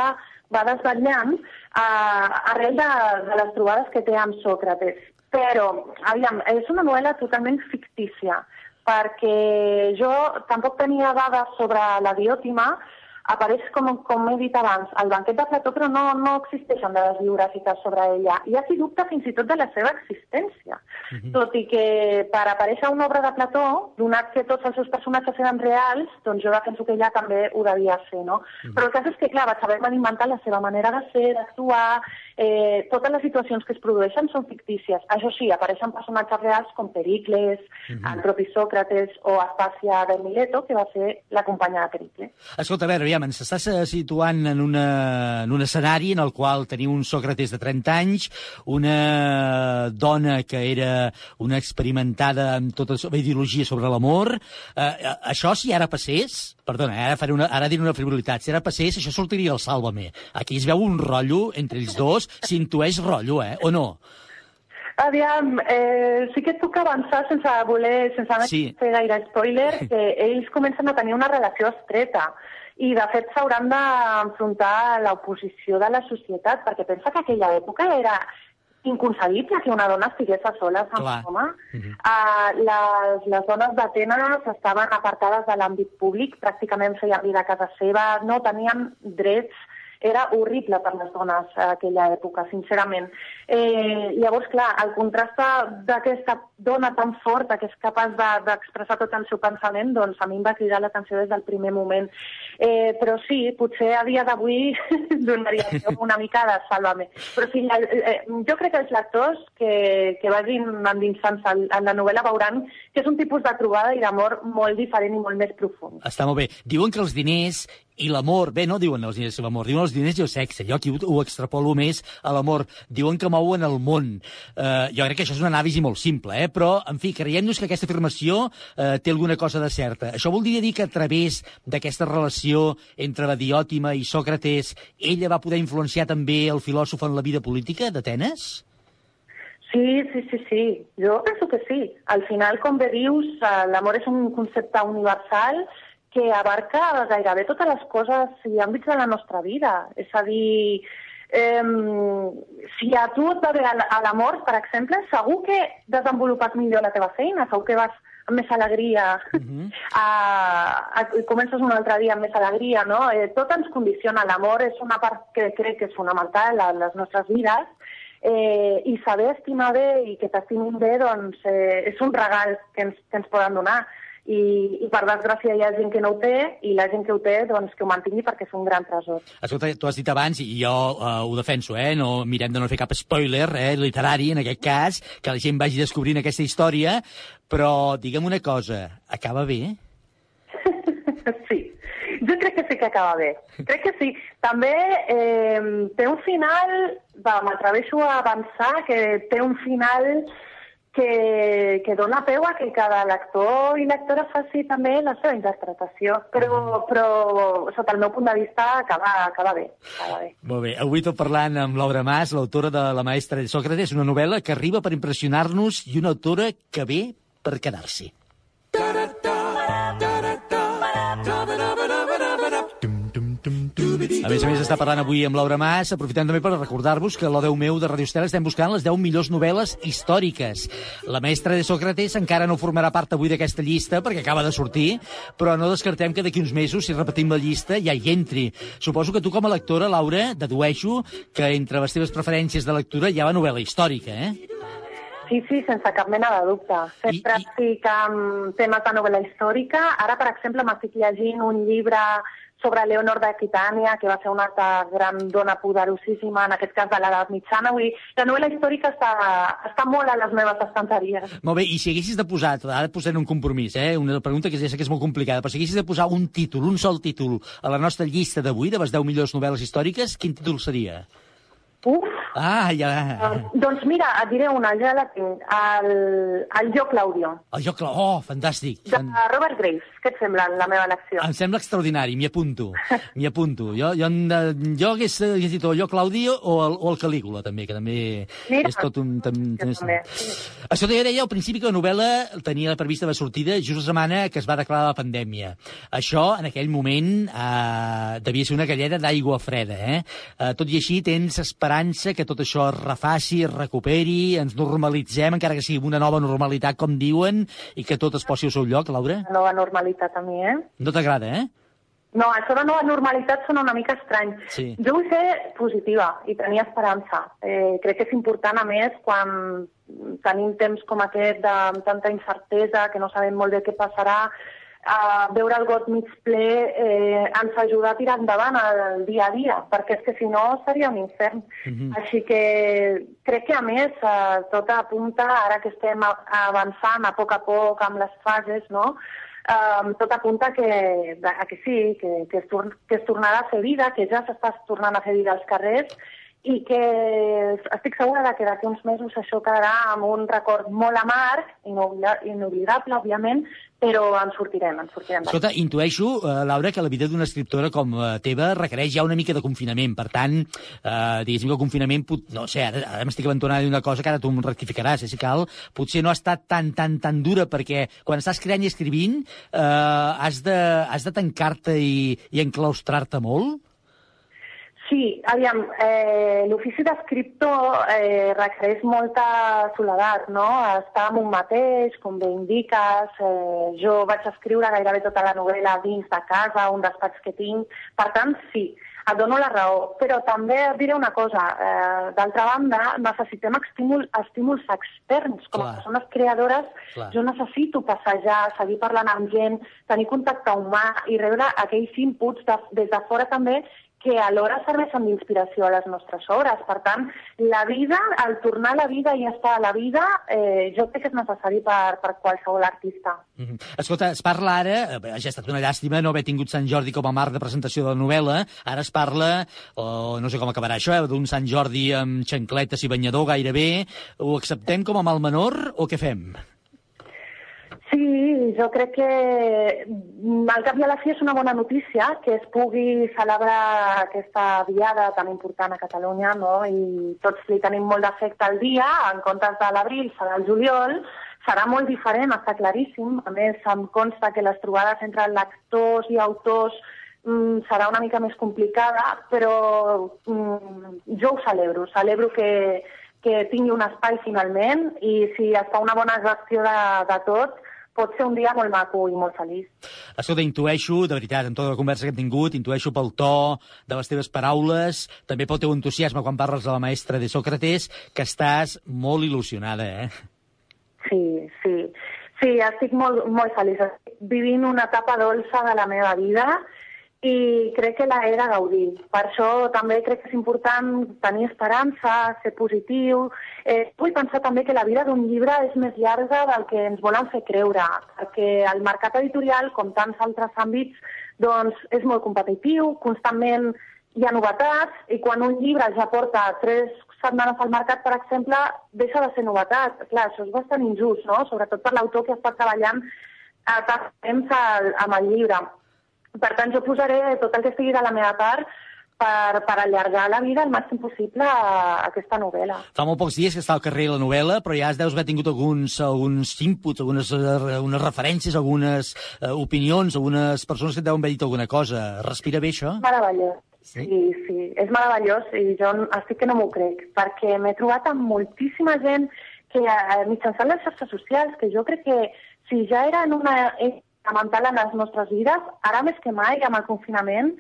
va desvetllant uh, arrel de, de les trobades que té amb Sòcrates. Però, aviam, és una novel·la totalment fictícia, perquè jo tampoc tenia dades sobre la diòtima, apareix, com, com he dit abans, al banquet de Plató, però no, no existeixen dades biogràfiques sobre ella. Hi ha qui dubta fins i tot de la seva existència. Tot i que per aparèixer una obra de Plató, donat que tots els seus personatges eren reals, doncs jo penso que ella també ho devia ser, no? Però el cas és que, clar, vaig haver d'inventar la seva manera de ser, d'actuar, eh, totes les situacions que es produeixen són fictícies. Això sí, apareixen personatges reals com Pericles, el propi Sòcrates o Aspàcia de Mileto, que va ser la companya de Pericles. Escolta, a veure, aviam, ens està situant en, una, en un escenari en el qual teniu un Sòcrates de 30 anys, una dona que era una experimentada amb tota la ideologia sobre l'amor. Eh, eh, això, si ara passés, perdona, eh, ara, faré una, ara diré una frivolitat, si ara passés, això sortiria al Sálvame. Aquí es veu un rotllo entre ells dos, s'intueix rotllo, eh, o no? Aviam, eh, sí que et puc avançar sense voler, sense Sí. fer gaire spoiler, que ells comencen a tenir una relació estreta i, de fet, s'hauran d'enfrontar a l'oposició de la societat, perquè pensa que aquella època era inconcebible que una dona estigués a soles amb Clar. un home. Uh, les, les dones d'Atenes estaven apartades de l'àmbit públic, pràcticament feien vida a casa seva, no tenien drets, era horrible per les dones a aquella època, sincerament. Eh, llavors, clar, el contrast d'aquesta dona tan forta que és capaç de- d'expressar tot el seu pensament, doncs a mi em va cridar l'atenció des del primer moment. Eh, però sí, potser a dia d'avui donaria una mica de sàlvame. Però sí, eh, jo crec que els lectors que, que vagin endinsant-se en en la novel·la veuran que és un tipus de trobada i d'amor molt diferent i molt més profund. Està molt bé. Diuen que els diners i l'amor, bé, no diuen els diners i l'amor, diuen els diners i el sexe. Jo aquí ho, ho extrapolo més a l'amor. Diuen que mouen el món. Uh, jo crec que això és una anàlisi molt simple, eh? però, en fi, creiem-nos que aquesta afirmació uh, té alguna cosa de certa. Això voldria dir que a través d'aquesta relació entre la Diòtima i Sòcrates, ella va poder influenciar també el filòsof en la vida política d'Atenes? Sí, sí, sí, sí. Jo penso que sí. Al final, com bé dius, eh, l'amor és un concepte universal que abarca gairebé totes les coses i àmbits de la nostra vida. És a dir, eh, si a tu et va bé a l'amor, per exemple, segur que desenvolupes millor la teva feina, segur que vas amb més alegria, a, a, comences un altre dia amb més alegria, no? Eh, tot ens condiciona. L'amor és una part que crec que és fonamental a les nostres vides, eh, i saber estimar bé i que t'estimin bé doncs, eh, és un regal que ens, que ens poden donar. I, I per desgràcia hi ha gent que no ho té i la gent que ho té doncs, que ho mantingui perquè és un gran tresor. Escolta, tu has dit abans, i jo uh, ho defenso, eh? no, mirem de no fer cap spoiler eh, literari, en aquest cas, que la gent vagi descobrint aquesta història, però digue'm una cosa, acaba bé? Sí, jo crec que sí que acaba bé. Crec que sí. També eh, té un final, va, m'atreveixo a avançar, que té un final que, que dona peu a que cada lector i lectora faci també la seva interpretació. Però, però sota el meu punt de vista, acaba, acaba bé. Acaba bé. Molt bé, avui tot parlant amb Laura Mas, l'autora de La maestra de Sòcrates, una novel·la que arriba per impressionar-nos i una autora que ve per quedar-s'hi. A més a més, està parlant avui amb Laura Mas, aprofitant també per recordar-vos que a l'O10 meu de Radio Estel estem buscant les 10 millors novel·les històriques. La mestra de Sócrates encara no formarà part avui d'aquesta llista perquè acaba de sortir, però no descartem que d'aquí uns mesos, si repetim la llista, ja hi entri. Suposo que tu com a lectora, Laura, dedueixo que entre les teves preferències de lectura hi ha la novel·la històrica, eh? Sí, sí, sense cap mena de dubte. Sempre I, estic amb temes de novel·la històrica. Ara, per exemple, m'estic llegint un llibre sobre Leonor d'Aquitània, que va ser una altra gran dona poderosíssima, en aquest cas de l'edat mitjana. Vull dir, la novel·la històrica està, està molt a les meves estanteries. Molt bé, i si haguessis de posar, ara posaré un compromís, eh? una pregunta que ja sé que és molt complicada, però si haguessis de posar un títol, un sol títol, a la nostra llista d'avui, de les 10 millors novel·les històriques, quin títol seria? Uf! Ah, ja... Uh, doncs mira, et diré una, ja la tinc. El, el Jo Claudio, El joc... Oh, fantàstic. de Robert Graves. Què et sembla la meva elecció? Em sembla extraordinari, m'hi apunto. M'hi apunto. Jo, jo, jo hagués, hagués dit o jo Claudio o el, o el Calígula, també, que també Mira, és tot un... Tam, jo també. Això que jo deia al principi que la novel·la tenia prevista la sortida just la setmana que es va declarar la pandèmia. Això, en aquell moment, eh, devia ser una galleda d'aigua freda. Eh? Eh, tot i així, tens esperança que tot això es refaci, es recuperi, ens normalitzem, encara que sigui una nova normalitat, com diuen, i que tot es posi al seu lloc, Laura? La nova normalitat a mi, eh? No t'agrada, eh? No, això de nova normalitat sona una mica estrany. Sí. Jo vull ser positiva i tenir esperança. Eh, crec que és important, a més, quan tenim temps com aquest de amb tanta incertesa, que no sabem molt bé què passarà, eh, veure el got mig ple eh, ens ajuda a tirar endavant el dia a dia, perquè és que si no seria un infern. Així que crec que, a més, eh, tot apunta, ara que estem avançant a poc a poc amb les fases, no?, um, tot apunta que, a que sí, que, que, es que es tornarà a fer vida, que ja s'està tornant a fer vida als carrers i que estic segura que d'aquí uns mesos això quedarà amb un record molt amarg, inoblidable, òbviament, però en sortirem, en sortirem. Escolta, intueixo, eh, Laura, que la vida d'una escriptora com la teva requereix ja una mica de confinament. Per tant, eh, diguéssim que el confinament, pot, no sé, ara, ara m'estic aventurant d'una cosa que ara tu em rectificaràs, eh, si cal, potser no ha estat tan, tan, tan dura, perquè quan estàs creant i escrivint eh, has de, has de tancar-te i, i enclaustrar-te molt? Sí, aviam, eh, l'ofici d'escriptor eh, requereix molta soledat, no? Estar amb un mateix, com bé indiques. Eh, jo vaig escriure gairebé tota la novel·la dins de casa, un despatx que tinc. Per tant, sí, et dono la raó. Però també et diré una cosa. Eh, D'altra banda, necessitem estímul, estímuls externs. Com a Clar. persones creadores, Clar. jo necessito passejar, seguir parlant amb gent, tenir contacte humà i rebre aquells inputs de, des de fora també que alhora serveixen d'inspiració a les nostres obres. Per tant, la vida, el tornar a la vida i estar a la vida, eh, jo crec que és necessari per, per qualsevol artista. Mhm. Escolta, es parla ara, eh, ja ha estat una llàstima no haver tingut Sant Jordi com a marc de presentació de la novel·la, ara es parla, o no sé com acabarà això, eh, d'un Sant Jordi amb xancletes i banyador gairebé, ho acceptem com a mal menor o què fem? Sí, jo crec que mm, al cap i a la fi és una bona notícia que es pugui celebrar aquesta diada tan important a Catalunya, no? I tots li tenim molt d'afecte al dia, en comptes de l'abril serà el juliol, serà molt diferent, està claríssim. A més, em consta que les trobades entre lectors i autors mm, serà una mica més complicada, però mm, jo ho celebro. Celebro que, que tingui un espai finalment i si es fa una bona gestió de, de tot, pot ser un dia molt maco i molt feliç. Escolta, intueixo, de veritat, en tota la conversa que hem tingut, intueixo pel to de les teves paraules, també pel teu entusiasme quan parles de la maestra de Sócrates, que estàs molt il·lusionada, eh? Sí, sí. Sí, estic molt, molt feliç. Estic vivint una etapa dolça de la meva vida i crec que la he de gaudir. Per això també crec que és important tenir esperança, ser positiu. Eh, vull pensar també que la vida d'un llibre és més llarga del que ens volen fer creure, perquè el mercat editorial, com tants altres àmbits, doncs és molt competitiu, constantment hi ha novetats, i quan un llibre ja porta tres setmanes al mercat, per exemple, deixa de ser novetat. Clar, això és bastant injust, no? Sobretot per l'autor que està treballant a tant temps amb el llibre. Per tant, jo posaré tot el que estigui de la meva part per, per allargar la vida el màxim possible a aquesta novel·la. Fa molt pocs dies que està al carrer la novel·la, però ja es deus haver tingut alguns, alguns inputs, algunes, algunes referències, algunes eh, opinions, algunes persones que et deuen haver dit alguna cosa. Respira bé, això? Meravellós. Sí? sí, sí, és meravellós i jo estic que no m'ho crec, perquè m'he trobat amb moltíssima gent que eh, mitjançant les xarxes socials, que jo crec que si ja era en una fonamental en les nostres vides, ara més que mai, amb el confinament,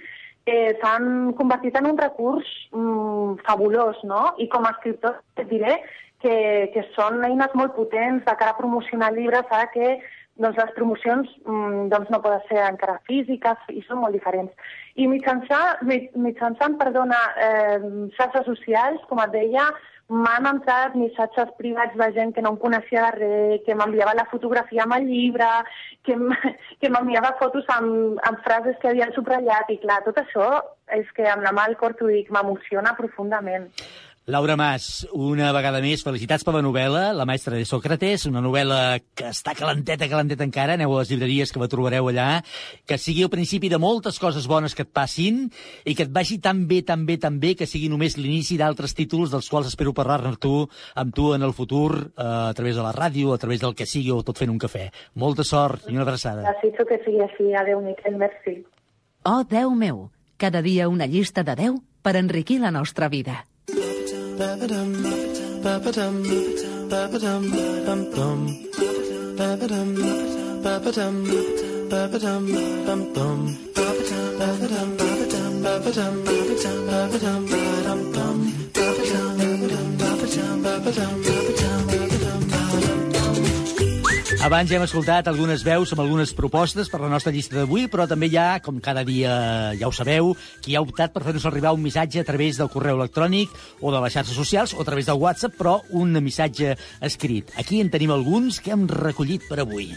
eh, s'han convertit en un recurs mm, fabulós, no? I com a escriptor et diré que, que són eines molt potents de cara a promocionar llibres, ara que doncs, les promocions mm, doncs, no poden ser encara físiques i són molt diferents. I mitjançant, mitjançant perdona, eh, xarxes socials, com et deia, m'han entrat missatges privats de gent que no em coneixia de res, que m'enviava la fotografia amb el llibre, que m'enviava fotos amb, amb frases que havien subratllat, i clar, tot això és que amb la mà al cor t'ho dic, m'emociona profundament. Laura Mas, una vegada més, felicitats per la novel·la, La maestra de Sócrates, una novel·la que està calenteta, calenteta encara, aneu a les llibreries que la trobareu allà, que sigui el principi de moltes coses bones que et passin i que et vagi tan bé, tan bé, tan bé, que sigui només l'inici d'altres títols dels quals espero parlar-ne amb tu, amb tu en el futur, eh, a través de la ràdio, a través del que sigui, o tot fent un cafè. Molta sort i una abraçada. Desitjo que sigui així. Adéu, Miquel, merci. Oh, Déu meu, cada dia una llista de 10 per enriquir la nostra vida. Ba-ba-dum, ba-ba-dum, ba-ba-dum, bum-bum. Ba-ba-dum, ba-ba-dum, ba-ba-dum, bum-bum. Ba-ba-dum, ba-ba-dum, ba-ba-dum, ba-ba-dum, ba-ba-dum. Ba-ba-dum, ba-ba-dum, ba-ba-dum, ba-ba-dum, ba-ba-dum, Abans ja hem escoltat algunes veus amb algunes propostes per la nostra llista d'avui, però també hi ha, com cada dia ja ho sabeu, qui ha optat per fer-nos arribar un missatge a través del correu electrònic o de les xarxes socials o a través del WhatsApp, però un missatge escrit. Aquí en tenim alguns que hem recollit per avui.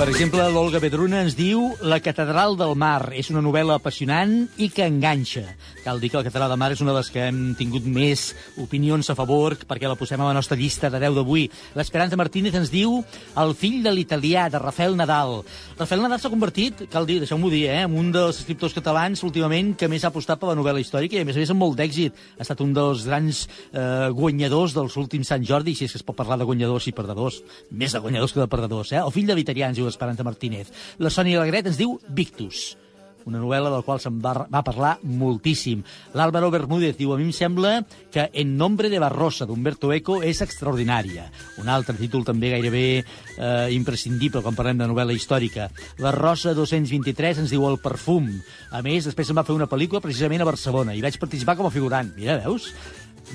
Per exemple, l'Olga Bedruna ens diu La catedral del mar és una novel·la apassionant i que enganxa. Cal dir que la catedral del mar és una de les que hem tingut més opinions a favor perquè la posem a la nostra llista de 10 d'avui. L'Esperanza Martínez ens diu El fill de l'italià, de Rafael Nadal. Rafael Nadal s'ha convertit, cal dir, deixeu-m'ho dir, eh, en un dels escriptors catalans últimament que més ha apostat per la novel·la històrica i a més a més amb molt d'èxit. Ha estat un dels grans eh, guanyadors dels últims Sant Jordi, si és que es pot parlar de guanyadors i perdedors. Més de guanyadors que de perdedors, eh? El fill de l'italià ens diu Esperanza Martínez. La Sònia Alegret ens diu Victus una novel·la del qual se'n va, va parlar moltíssim. L'Àlvaro Bermúdez diu, a mi em sembla que En nombre de Barrosa, d'Humberto Eco, és extraordinària. Un altre títol també gairebé eh, imprescindible quan parlem de novel·la històrica. La Rosa 223 ens diu El perfum. A més, després se'n va fer una pel·lícula precisament a Barcelona i vaig participar com a figurant. Mira, veus?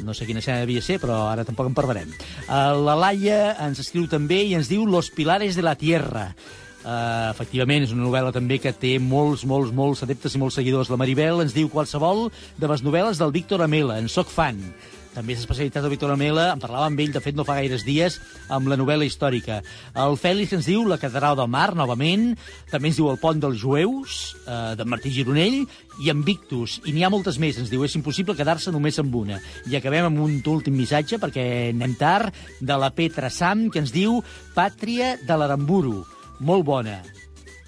no sé quina escena devia ser, però ara tampoc en parlarem. Uh, la Laia ens escriu també i ens diu Los pilares de la tierra. Uh, efectivament, és una novel·la també que té molts, molts, molts adeptes i molts seguidors. La Maribel ens diu qualsevol de les novel·les del Víctor Amela. En soc fan. També és especialitat del Víctor Amela, en parlava amb ell, de fet, no fa gaires dies, amb la novel·la històrica. El Fèlix ens diu La catedral del mar, novament, també ens diu El pont dels jueus, eh, de Martí Gironell, i en Victus, i n'hi ha moltes més, ens diu, és impossible quedar-se només amb una. I acabem amb un últim missatge, perquè anem tard, de la Petra Sam, que ens diu Pàtria de l'Aramburu. Molt bona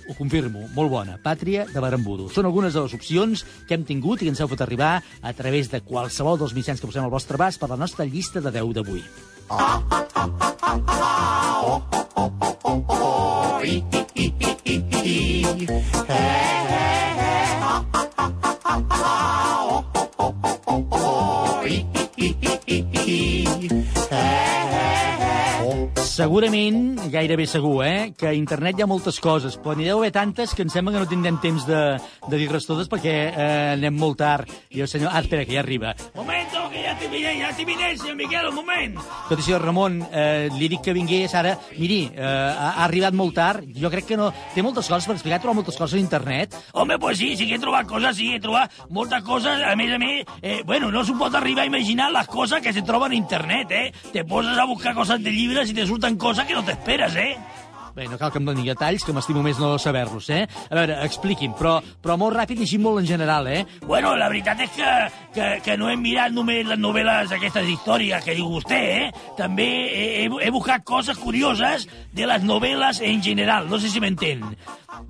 ho confirmo, molt bona. Pàtria de Barambudo. Són algunes de les opcions que hem tingut i que ens heu fet arribar a través de qualsevol dels mitjans que posem al vostre abast per la nostra llista de 10 d'avui. Segurament, gairebé segur, eh, que a internet hi ha moltes coses, però n'hi deu haver tantes que em sembla que no tindrem temps de, de dir-les totes perquè eh, anem molt tard. I el senyor... Ah, espera, que ja arriba. Momento, que ja t'hi vine, ja t'hi vine, senyor Miquel, un moment. Tot i senyor Ramon, eh, li dic que vingués ara. Miri, eh, ha, ha arribat molt tard. Jo crec que no... Té moltes coses per explicar, trobar moltes coses a internet. Home, pues sí, sí que he trobat coses, sí, he trobat moltes coses. A més a més, eh, bueno, no s'ho pot arribar a imaginar les coses que se troben a internet, eh? Te poses a buscar coses de llibres i te surten coses que no t'esperes, eh? Bé, no cal que em doni detalls, que m'estimo més no saber-los, eh? A veure, expliqui'm, però, però molt ràpid i així molt en general, eh? Bueno, la veritat és que, que, que no he mirat només les novel·les aquestes històriques que diu vostè, eh? També he, he, he buscat coses curioses de les novel·les en general. No sé si m'entén.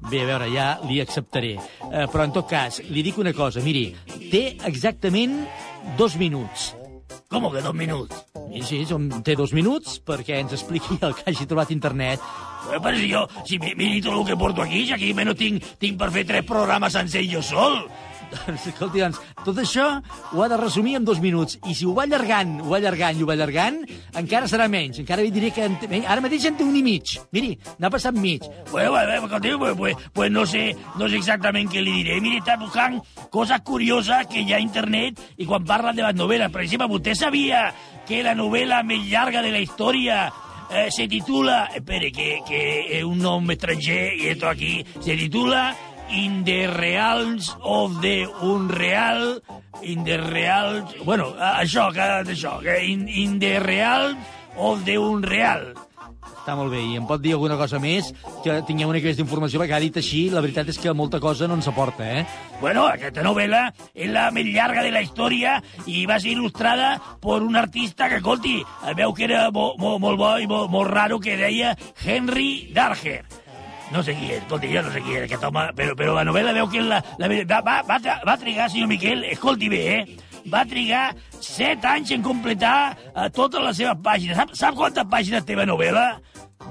Bé, a veure, ja li acceptaré. Eh, però, en tot cas, li dic una cosa. Miri, té exactament dos minuts. Com que dos minuts? I sí, som, té dos minuts perquè ens expliqui el que hagi trobat internet. Eh, però si jo, si mi- miri tot el que porto aquí, si aquí menys tinc, tinc per fer tres programes sencers jo sol. Escolti, doncs, tot això ho ha de resumir en dos minuts. I si ho va allargant, ho va allargant i ho va allargant, encara serà menys. Encara li diré que... En ara mateix en té un i mig. Miri, n'ha passat mig. Bueno, bueno, pues, pues, pues no sé, no sé exactament què li diré. Mire, està buscant coses curioses que hi ha a internet i quan parlen de les novel·les. Per exemple, vostè sabia que la novel·la més llarga de la història eh, se titula... Espere, que, que és un nom estranger i esto aquí. Se titula In the Realms of the Unreal... In the Realms... Bueno, això, que in, in the Realms of the Unreal. Està molt bé. I em pot dir alguna cosa més que tingueu una mica més d'informació, perquè ha dit així, la veritat és que molta cosa no ens aporta, eh? Bueno, aquesta novel·la és la més llarga de la història i va ser il·lustrada per un artista que, escolti, veu que era mo, mo, molt bo i molt, molt raro, que deia Henry Darger. No sé qui és, escolti, jo no sé qui és aquest home, però, però la novel·la veu que la, la, va, va, va, va trigar, senyor Miquel, escolti bé, eh? Va trigar set anys en completar eh, totes les seves pàgines. Sap, sap quantes pàgines té la novel·la?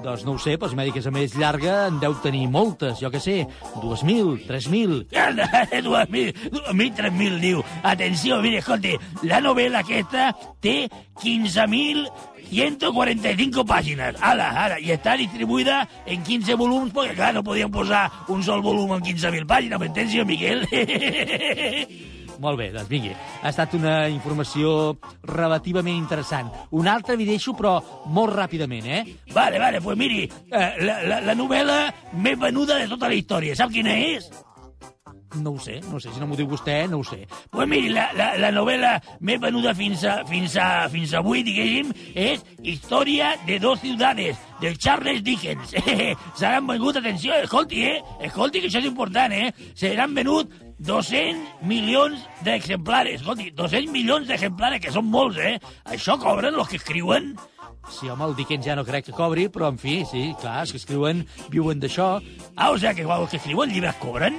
Doncs no ho sé, que és a més llarga, en deu tenir moltes, jo que sé, 2.000, 3.000... 2.000, 2.000, 3.000, diu. Atenció, mire, escolti, la novel·la aquesta té 15.145 pàgines. Ala, ara, i està distribuïda en 15 volums, perquè, clar, no podien posar un sol volum en 15.000 pàgines, m'entens, Miquel? Molt bé, doncs vingui. Ha estat una informació relativament interessant. Una altra vi deixo, però molt ràpidament, eh? Vale, vale, pues miri, eh, la, la, la novel·la més venuda de tota la història, sap quina és? No ho sé, no sé. Si no m'ho diu vostè, no ho sé. Pues miri, la, la, la novel·la més venuda fins, a, fins, a, fins avui, diguéssim, és Història de dos ciudades, de Charles Dickens. S'han venut, atenció, escolti, eh? Escolti, que això és important, eh? Seran venut 200 milions d'exemplares. Escolti, 200 milions d'exemplares, que són molts, eh? Això cobren els que escriuen? Sí, home, el Dickens ja no crec que cobri, però, en fi, sí, clar, els que escriuen viuen d'això. Ah, o sigui que els que escriuen llibres cobren?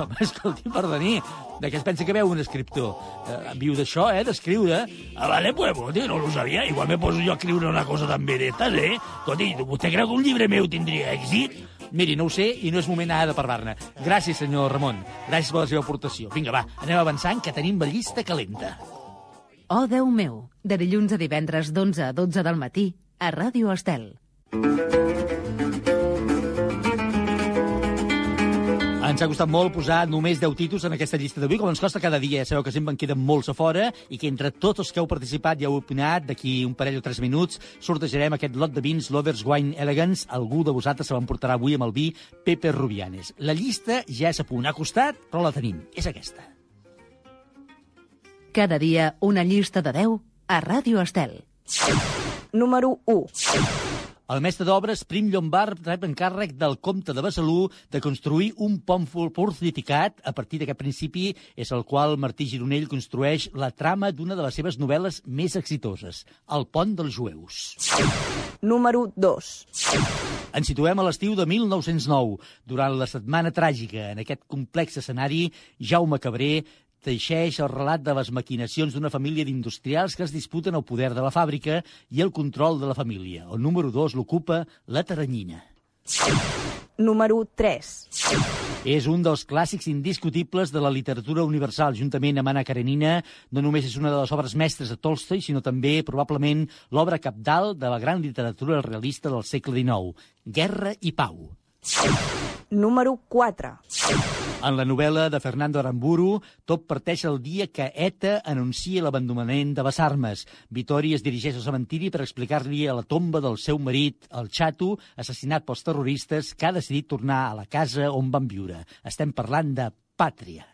Home, escolti, perdoni, de què es pensa que veu un escriptor? Eh, viu d'això, eh, d'escriure. Ah, vale, pues, tío, no lo sabía. Igual me poso yo a escriure una cosa també d'estas, eh? Escolti, vostè creu que un llibre meu tindria èxit? Miri, no ho sé i no és moment ara de parlar-ne. Gràcies, senyor Ramon. Gràcies per la seva aportació. Vinga, va, anem avançant, que tenim la llista calenta. Oh, Déu meu, de dilluns a divendres d'11 a 12 del matí, a Ràdio Estel. Ens ha costat molt posar només 10 títols en aquesta llista d'avui, com ens costa cada dia. Sabeu que sempre en queden molts a fora i que entre tots els que heu participat i heu opinat, d'aquí un parell o tres minuts, sortejarem aquest lot de vins Lovers Wine Elegance. Algú de vosaltres se l'emportarà avui amb el vi Pepe Rubianes. La llista ja és a punt. Ha costat, però la tenim. És aquesta. Cada dia una llista de 10 a Ràdio Estel. Número 1. El mestre d'obres Prim Llombard rep encàrrec del comte de Besalú de construir un pont fortificat. A partir d'aquest principi és el qual Martí Gironell construeix la trama d'una de les seves novel·les més exitoses, El pont dels jueus. Número 2. Ens situem a l'estiu de 1909. Durant la setmana tràgica, en aquest complex escenari, Jaume Cabré teixeix el relat de les maquinacions d'una família d'industrials que es disputen el poder de la fàbrica i el control de la família. El número 2 l'ocupa la Taranyina. Número 3. És un dels clàssics indiscutibles de la literatura universal, juntament amb Anna Karenina. No només és una de les obres mestres de Tolstoi, sinó també, probablement, l'obra capdalt de la gran literatura realista del segle XIX, Guerra i Pau. Número 4. En la novel·la de Fernando Aramburu, tot parteix el dia que ETA anuncia l'abandonament de les armes. Vitori es dirigeix al cementiri per explicar-li a la tomba del seu marit, el Chato, assassinat pels terroristes, que ha decidit tornar a la casa on van viure. Estem parlant de Pàtria.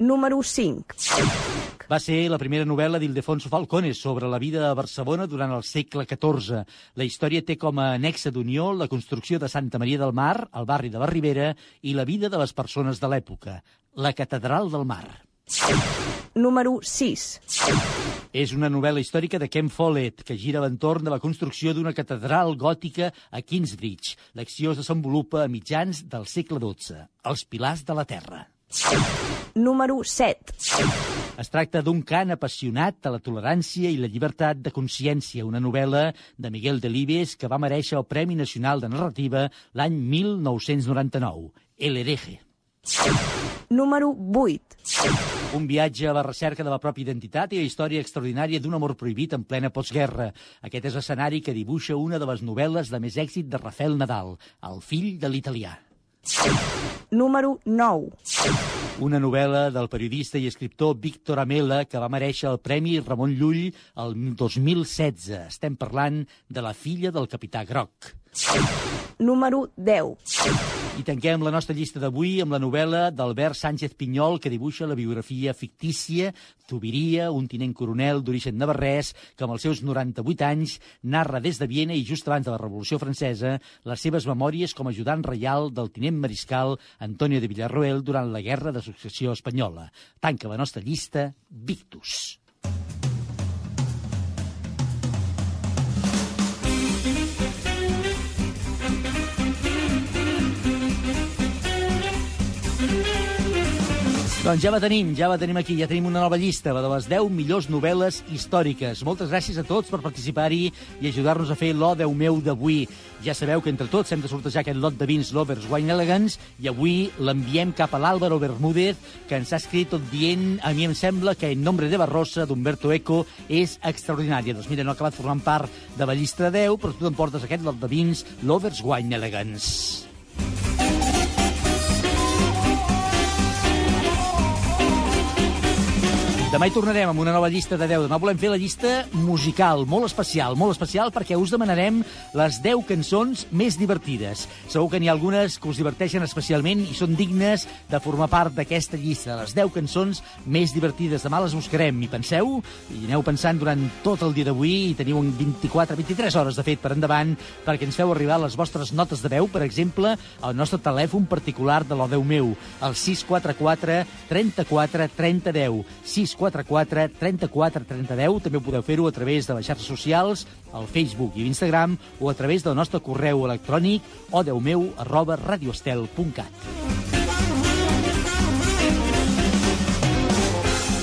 Número 5. Va ser la primera novel·la d'Ildefonso Falcones sobre la vida a Barcelona durant el segle XIV. La història té com a anexa d'unió la construcció de Santa Maria del Mar, al barri de la Ribera, i la vida de les persones de l'època, la Catedral del Mar. Número 6. És una novel·la històrica de Ken Follett que gira a l'entorn de la construcció d'una catedral gòtica a Kingsbridge. L'acció es desenvolupa a mitjans del segle XII, els pilars de la terra. Número 7. Es tracta d'un cant apassionat a la tolerància i la llibertat de consciència, una novel·la de Miguel Delibes que va mereixer el Premi Nacional de Narrativa l'any 1999, El hereje. Número 8. Un viatge a la recerca de la pròpia identitat i la història extraordinària d'un amor prohibit en plena postguerra. Aquest és l'escenari que dibuixa una de les novel·les de més èxit de Rafael Nadal, El fill de l'italià. Número 9. Una novel·la del periodista i escriptor Víctor Amela que va mereixer el Premi Ramon Llull el 2016. Estem parlant de la filla del capità Groc. Número 10. I tanquem la nostra llista d'avui amb la novel·la d'Albert Sánchez Pinyol que dibuixa la biografia fictícia Zubiria, un tinent coronel d'origen navarrès que amb els seus 98 anys narra des de Viena i just abans de la Revolució Francesa les seves memòries com a ajudant reial del tinent mariscal Antonio de Villarroel durant la Guerra de Successió Espanyola. Tanca la nostra llista Victus. Doncs ja la tenim, ja la tenim aquí, ja tenim una nova llista, la de les 10 millors novel·les històriques. Moltes gràcies a tots per participar-hi i ajudar-nos a fer l'O Déu meu d'avui. Ja sabeu que entre tots hem de sortejar aquest lot de vins Lovers Wine Elegance i avui l'enviem cap a l'Àlvaro Bermúdez, que ens ha escrit tot dient, a mi em sembla que En nombre de Barrosa, d'Humberto Eco, és extraordinària. Doncs mira, no ha acabat formant part de la llista de 10, però tu t'emportes aquest lot de vins Lovers Wine Elegance. Demà hi tornarem amb una nova llista de 10. Demà volem fer la llista musical, molt especial, molt especial, perquè us demanarem les 10 cançons més divertides. Segur que n'hi ha algunes que us diverteixen especialment i són dignes de formar part d'aquesta llista, les 10 cançons més divertides. Demà les buscarem i penseu, i aneu pensant durant tot el dia d'avui, i teniu 24, 23 hores, de fet, per endavant, perquè ens feu arribar les vostres notes de veu, per exemple, al nostre telèfon particular de l'O Déu meu, el 644 34 30 10. 644 34 30 10. També ho podeu fer-ho a través de les xarxes socials, al Facebook i l'Instagram, o a través del nostre correu electrònic odeumeu arroba radioestel.cat.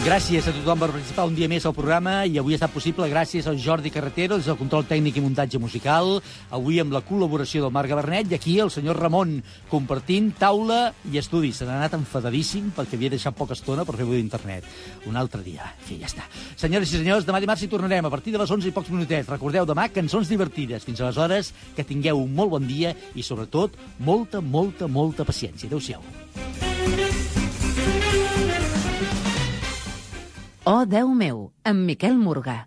Gràcies a tothom per participar un dia més al programa i avui ha estat possible gràcies al Jordi Carretero, des del control tècnic i muntatge musical, avui amb la col·laboració del Marc Gabernet i aquí el senyor Ramon compartint taula i estudi. Se n'ha anat enfadadíssim perquè havia deixat poca estona per fer-ho d'internet. Un altre dia. En fi, ja està. Senyores i senyors, demà dimarts hi tornarem a partir de les 11 i pocs minutets. Recordeu, demà cançons divertides. Fins aleshores, que tingueu un molt bon dia i, sobretot, molta, molta, molta paciència. Adéu-siau. Oh, Déu meu, amb Miquel Morgà.